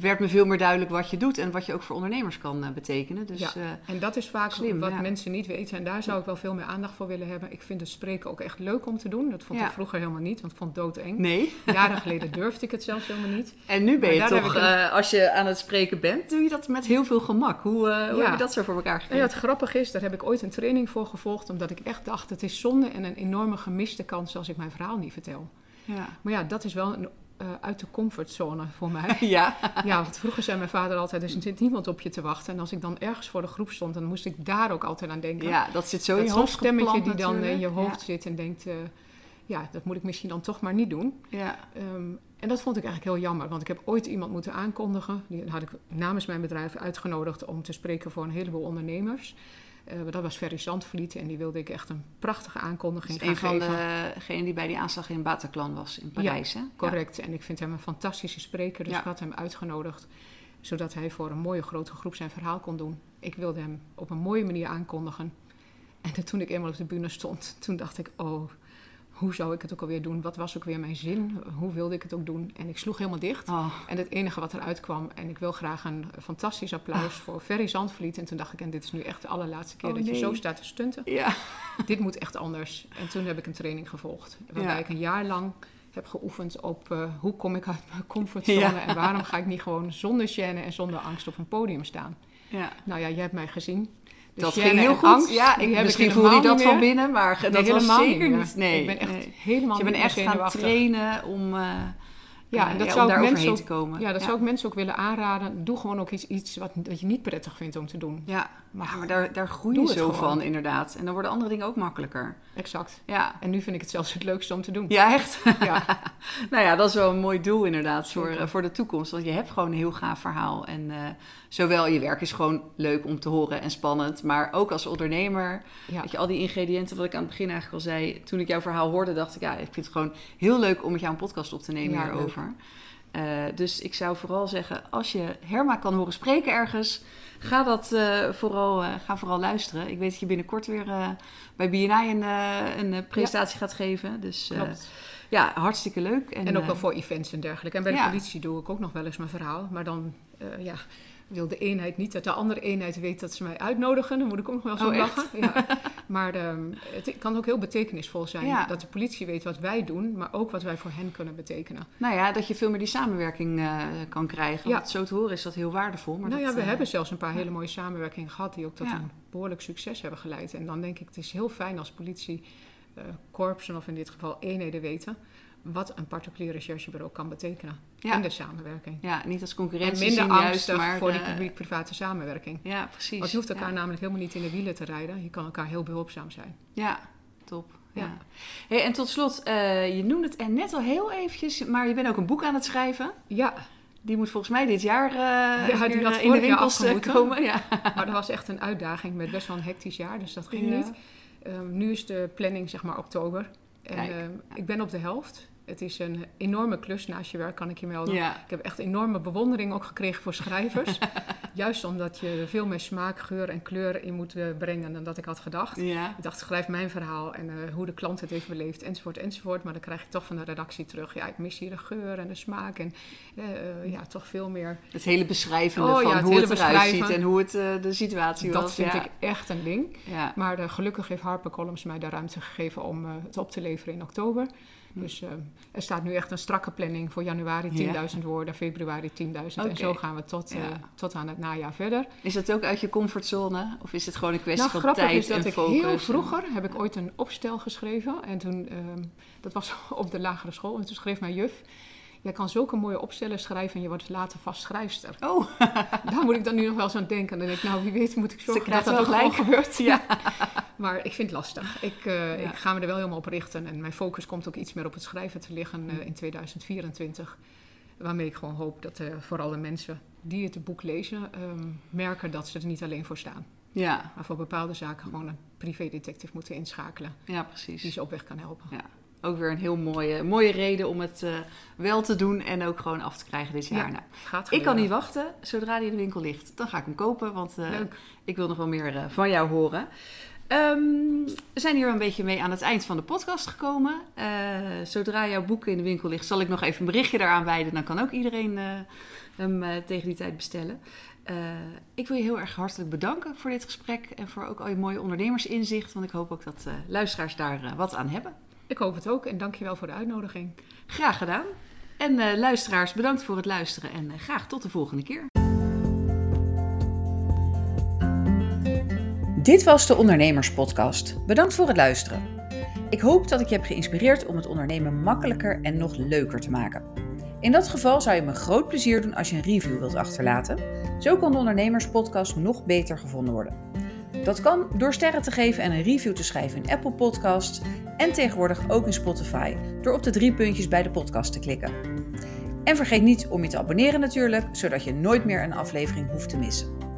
[SPEAKER 1] werd me veel meer duidelijk wat je doet en wat je ook voor ondernemers kan eh, betekenen. Dus
[SPEAKER 2] Ja.
[SPEAKER 1] eh,
[SPEAKER 2] En dat is vaak
[SPEAKER 1] Slim,
[SPEAKER 2] wat
[SPEAKER 1] ja.
[SPEAKER 2] mensen niet weten. En daar zou ik wel veel meer aandacht voor willen hebben. Ik vind het spreken ook echt leuk om te doen. Dat vond
[SPEAKER 1] Ja.
[SPEAKER 2] ik vroeger helemaal niet, want ik vond het doodeng.
[SPEAKER 1] nee.
[SPEAKER 2] Jaren geleden (laughs) durfde ik het zelfs helemaal niet.
[SPEAKER 1] En nu ben je toch,
[SPEAKER 2] een-
[SPEAKER 1] eh, als je aan het spreken bent, doe je dat met heel veel gemak. Hoe, hoe heb je dat zo voor elkaar
[SPEAKER 2] En
[SPEAKER 1] gekregen?
[SPEAKER 2] ja, het grappige is, daar heb ik ooit een training voor gevolgd. Omdat ik echt dacht, het is zonde en een enorme gemiste kans als ik mijn verhaal niet vertel.
[SPEAKER 1] Ja.
[SPEAKER 2] Maar ja, dat is wel een, eh, uit de comfortzone voor mij. (laughs)
[SPEAKER 1] ja.
[SPEAKER 2] Ja, want vroeger zei mijn vader altijd, er zit niemand op je te wachten. En als ik dan ergens voor de groep stond, dan moest ik daar ook altijd aan denken.
[SPEAKER 1] ja, dat zit zo in
[SPEAKER 2] dat
[SPEAKER 1] je hoofd
[SPEAKER 2] stemmetje
[SPEAKER 1] geplant
[SPEAKER 2] die dan in je hoofd zit en denkt... eh, ja, dat moet ik misschien dan toch maar niet doen.
[SPEAKER 1] Ja. ja.
[SPEAKER 2] Ehm, en dat vond ik eigenlijk heel jammer, want ik heb ooit iemand moeten aankondigen. Die had ik namens mijn bedrijf uitgenodigd om te spreken voor een heleboel ondernemers. Eh, dat was Ferry Zandvliet en die wilde ik echt een prachtige aankondiging
[SPEAKER 1] een
[SPEAKER 2] gaan
[SPEAKER 1] van
[SPEAKER 2] geven.
[SPEAKER 1] degenen die bij die aanslag in Bataclan was in Parijs. hè?
[SPEAKER 2] Correct, en ik vind hem een fantastische spreker, dus
[SPEAKER 1] Ja.
[SPEAKER 2] ik had hem uitgenodigd. Zodat hij voor een mooie grote groep zijn verhaal kon doen. Ik wilde hem op een mooie manier aankondigen. En toen ik eenmaal op de bühne stond, toen dacht ik, oh, hoe zou ik het ook alweer doen? Wat was ook weer mijn zin? Hoe wilde ik het ook doen? En ik sloeg helemaal dicht.
[SPEAKER 1] Oh,
[SPEAKER 2] En het enige wat eruit kwam, en ik wil graag een fantastisch applaus voor Ferry Zandvliet. En toen dacht ik, en dit is nu echt de allerlaatste keer
[SPEAKER 1] Oh,
[SPEAKER 2] dat je zo staat te stunten.
[SPEAKER 1] ja. (laughs)
[SPEAKER 2] dit moet echt anders. En toen heb ik een training gevolgd. Waarbij
[SPEAKER 1] Ja.
[SPEAKER 2] ik een jaar lang heb geoefend op eh, hoe kom ik uit mijn comfortzone.
[SPEAKER 1] Ja.
[SPEAKER 2] En waarom ga ik niet gewoon zonder gêne en zonder angst op een podium staan.
[SPEAKER 1] ja.
[SPEAKER 2] Nou ja, jij hebt mij gezien.
[SPEAKER 1] Dat
[SPEAKER 2] gêne
[SPEAKER 1] ging heel goed.
[SPEAKER 2] angst,
[SPEAKER 1] ja, ik,
[SPEAKER 2] heb
[SPEAKER 1] misschien voelde je dat van binnen, maar
[SPEAKER 2] Nee,
[SPEAKER 1] dat was zeker
[SPEAKER 2] niet.
[SPEAKER 1] Nee,
[SPEAKER 2] ik ben echt
[SPEAKER 1] nee.
[SPEAKER 2] helemaal
[SPEAKER 1] Dus je bent echt gaan trainen om, eh,
[SPEAKER 2] Ja,
[SPEAKER 1] eh,
[SPEAKER 2] en dat zou
[SPEAKER 1] daar
[SPEAKER 2] mensen ook-
[SPEAKER 1] te komen.
[SPEAKER 2] Ja, dat zou ik mensen ook willen aanraden. Doe gewoon ook iets, iets wat dat je niet prettig vindt om te doen.
[SPEAKER 1] Ja,
[SPEAKER 2] Maar,
[SPEAKER 1] ja, maar daar, daar groei je zo van inderdaad. En dan worden andere dingen ook makkelijker.
[SPEAKER 2] Exact.
[SPEAKER 1] Ja,
[SPEAKER 2] En nu vind ik het zelfs het leukste om te doen.
[SPEAKER 1] ja echt. (laughs)
[SPEAKER 2] Ja. (laughs)
[SPEAKER 1] nou ja, dat is wel een mooi doel inderdaad voor, eh, voor de toekomst. Want je hebt gewoon een heel gaaf verhaal. En eh, zowel je werk is gewoon leuk om te horen en spannend. Maar ook als ondernemer, weet je, al die ingrediënten wat ik aan het begin eigenlijk al zei. Toen ik jouw verhaal hoorde, dacht ik, ja, ik vind het gewoon heel leuk om met jou een podcast op te nemen
[SPEAKER 2] Ja,
[SPEAKER 1] Eh, dus ik zou vooral zeggen, als je Herma kan horen spreken ergens, ga dat eh, vooral, eh, ga vooral luisteren. Ik weet dat je binnenkort weer bij BNI een, een presentatie gaat geven. Dus ja, hartstikke leuk.
[SPEAKER 2] En ook
[SPEAKER 1] eh,
[SPEAKER 2] wel voor events en dergelijke. En bij de politie doe ik ook nog wel eens mijn verhaal. Maar dan ja, wil de eenheid niet dat de andere eenheid weet dat ze mij uitnodigen. Dan moet ik ook nog wel zo
[SPEAKER 1] Oh,
[SPEAKER 2] lachen. Ja. (laughs) Maar ehm, het kan ook heel betekenisvol zijn
[SPEAKER 1] Ja.
[SPEAKER 2] dat de politie weet wat wij doen, maar ook wat wij voor hen kunnen betekenen.
[SPEAKER 1] Nou ja, dat je veel meer die samenwerking eh, kan krijgen.
[SPEAKER 2] Ja.
[SPEAKER 1] Want zo te horen is dat heel waardevol. Maar
[SPEAKER 2] nou
[SPEAKER 1] dat,
[SPEAKER 2] ja, we
[SPEAKER 1] eh,
[SPEAKER 2] hebben zelfs een paar hele mooie samenwerkingen gehad die ook tot een behoorlijk succes hebben geleid. En dan denk ik, het is heel fijn als politie, eh, korpsen of in dit geval eenheden weten wat een particulier recherchebureau kan betekenen
[SPEAKER 1] Ja.
[SPEAKER 2] in de samenwerking.
[SPEAKER 1] Ja, niet als
[SPEAKER 2] En
[SPEAKER 1] concurrentie
[SPEAKER 2] minder
[SPEAKER 1] zien juist,
[SPEAKER 2] angstig voor die
[SPEAKER 1] eh,
[SPEAKER 2] publiek-private samenwerking.
[SPEAKER 1] Ja, precies.
[SPEAKER 2] Want je hoeft elkaar
[SPEAKER 1] ja.
[SPEAKER 2] namelijk helemaal niet in de wielen te rijden. Je kan elkaar heel behulpzaam zijn.
[SPEAKER 1] Ja, top. Ja.
[SPEAKER 2] Ja.
[SPEAKER 1] Hey, en tot slot, eh, je noemde het er net al heel eventjes, maar je bent ook een boek aan het schrijven.
[SPEAKER 2] Ja,
[SPEAKER 1] Die moet volgens mij dit jaar uh,
[SPEAKER 2] ja, die had
[SPEAKER 1] in de winkels komen. Ja. (laughs)
[SPEAKER 2] Maar dat was echt een uitdaging met best wel een hectisch jaar, dus dat ging niet. Um, nu is de planning zeg maar oktober. En uh, ik ben op de helft. Het is een enorme klus naast je werk, kan ik je melden. Ik heb echt enorme bewondering ook gekregen voor schrijvers. (laughs) Juist omdat je veel meer smaak, geur en kleur in moet eh, brengen dan dat ik had gedacht. Ik dacht, schrijf mijn verhaal en uh, hoe de klant het heeft beleefd, enzovoort, enzovoort. Maar dan krijg je toch van de redactie terug. Ja, ik mis hier de geur en de smaak en uh, ja, toch veel meer...
[SPEAKER 1] Het hele beschrijvende oh, van ja, het hoe het eruit ziet en hoe het de situatie
[SPEAKER 2] dat
[SPEAKER 1] was.
[SPEAKER 2] Dat vind ik echt een ding. Maar gelukkig heeft Harper Columns mij de ruimte gegeven om het op te leveren in oktober. Dus uh, er staat nu echt een strakke planning voor januari 10.000 woorden, februari 10.000. En zo gaan we tot, uh, tot aan het najaar verder.
[SPEAKER 1] Is dat ook uit je comfortzone? Of is het gewoon een kwestie nou, van tijd is dat
[SPEAKER 2] ik Heel vroeger heb ik ooit een opstel geschreven. En toen, uh, dat was (laughs) op de lagere school. En toen schreef mijn juf... Jij kan zulke mooie opstellen schrijven en je wordt later vast schrijfster.
[SPEAKER 1] Oh. (laughs)
[SPEAKER 2] Daar moet ik dan nu nog wel eens aan denken. Dan denk ik, nou wie weet moet ik zorgen dat dat ook gelijk gebeurt. Ja. (laughs) maar ik vind het lastig. Ik, uh, ik ga me er wel helemaal op richten. En mijn focus komt ook iets meer op het schrijven te liggen uh, in 2024. Waarmee ik gewoon hoop dat uh, vooral de mensen die het boek lezen... Um, merken dat ze er niet alleen voor staan. Ja. Maar voor bepaalde zaken gewoon een privédetective moeten inschakelen.
[SPEAKER 1] Ja, precies.
[SPEAKER 2] Die ze op weg kan helpen.
[SPEAKER 1] Ja ook weer een heel mooie, mooie reden om het uh, wel te doen en ook gewoon af te krijgen dit jaar. Ja, nou, ik kan niet wachten. Zodra die in de winkel ligt, dan ga ik hem kopen. Want uh, ik wil nog wel meer uh, van jou horen. Um, we zijn hier een beetje mee aan het eind van de podcast gekomen. zodra jouw boek in de winkel ligt, zal ik nog even een berichtje daaraan wijden. Dan kan ook iedereen hem tegen die tijd bestellen. ik wil je heel erg hartelijk bedanken voor dit gesprek en voor ook al je mooie ondernemersinzicht. Want ik hoop ook dat luisteraars daar wat aan hebben.
[SPEAKER 2] Ik hoop het ook en dankjewel voor de uitnodiging.
[SPEAKER 1] Graag gedaan. En uh, luisteraars, bedankt voor het luisteren en uh, graag tot de volgende keer. Dit was de Ondernemerspodcast. Bedankt voor het luisteren. Ik hoop dat ik je heb geïnspireerd om het ondernemen makkelijker en nog leuker te maken. In dat geval zou je me groot plezier doen als je een review wilt achterlaten. Zo kan de Ondernemerspodcast nog beter gevonden worden. Dat kan door sterren te geven en een review te schrijven in Apple Podcasts en tegenwoordig ook in Spotify door op de drie puntjes bij de podcast te klikken. En vergeet niet om je te abonneren natuurlijk, zodat je nooit meer een aflevering hoeft te missen.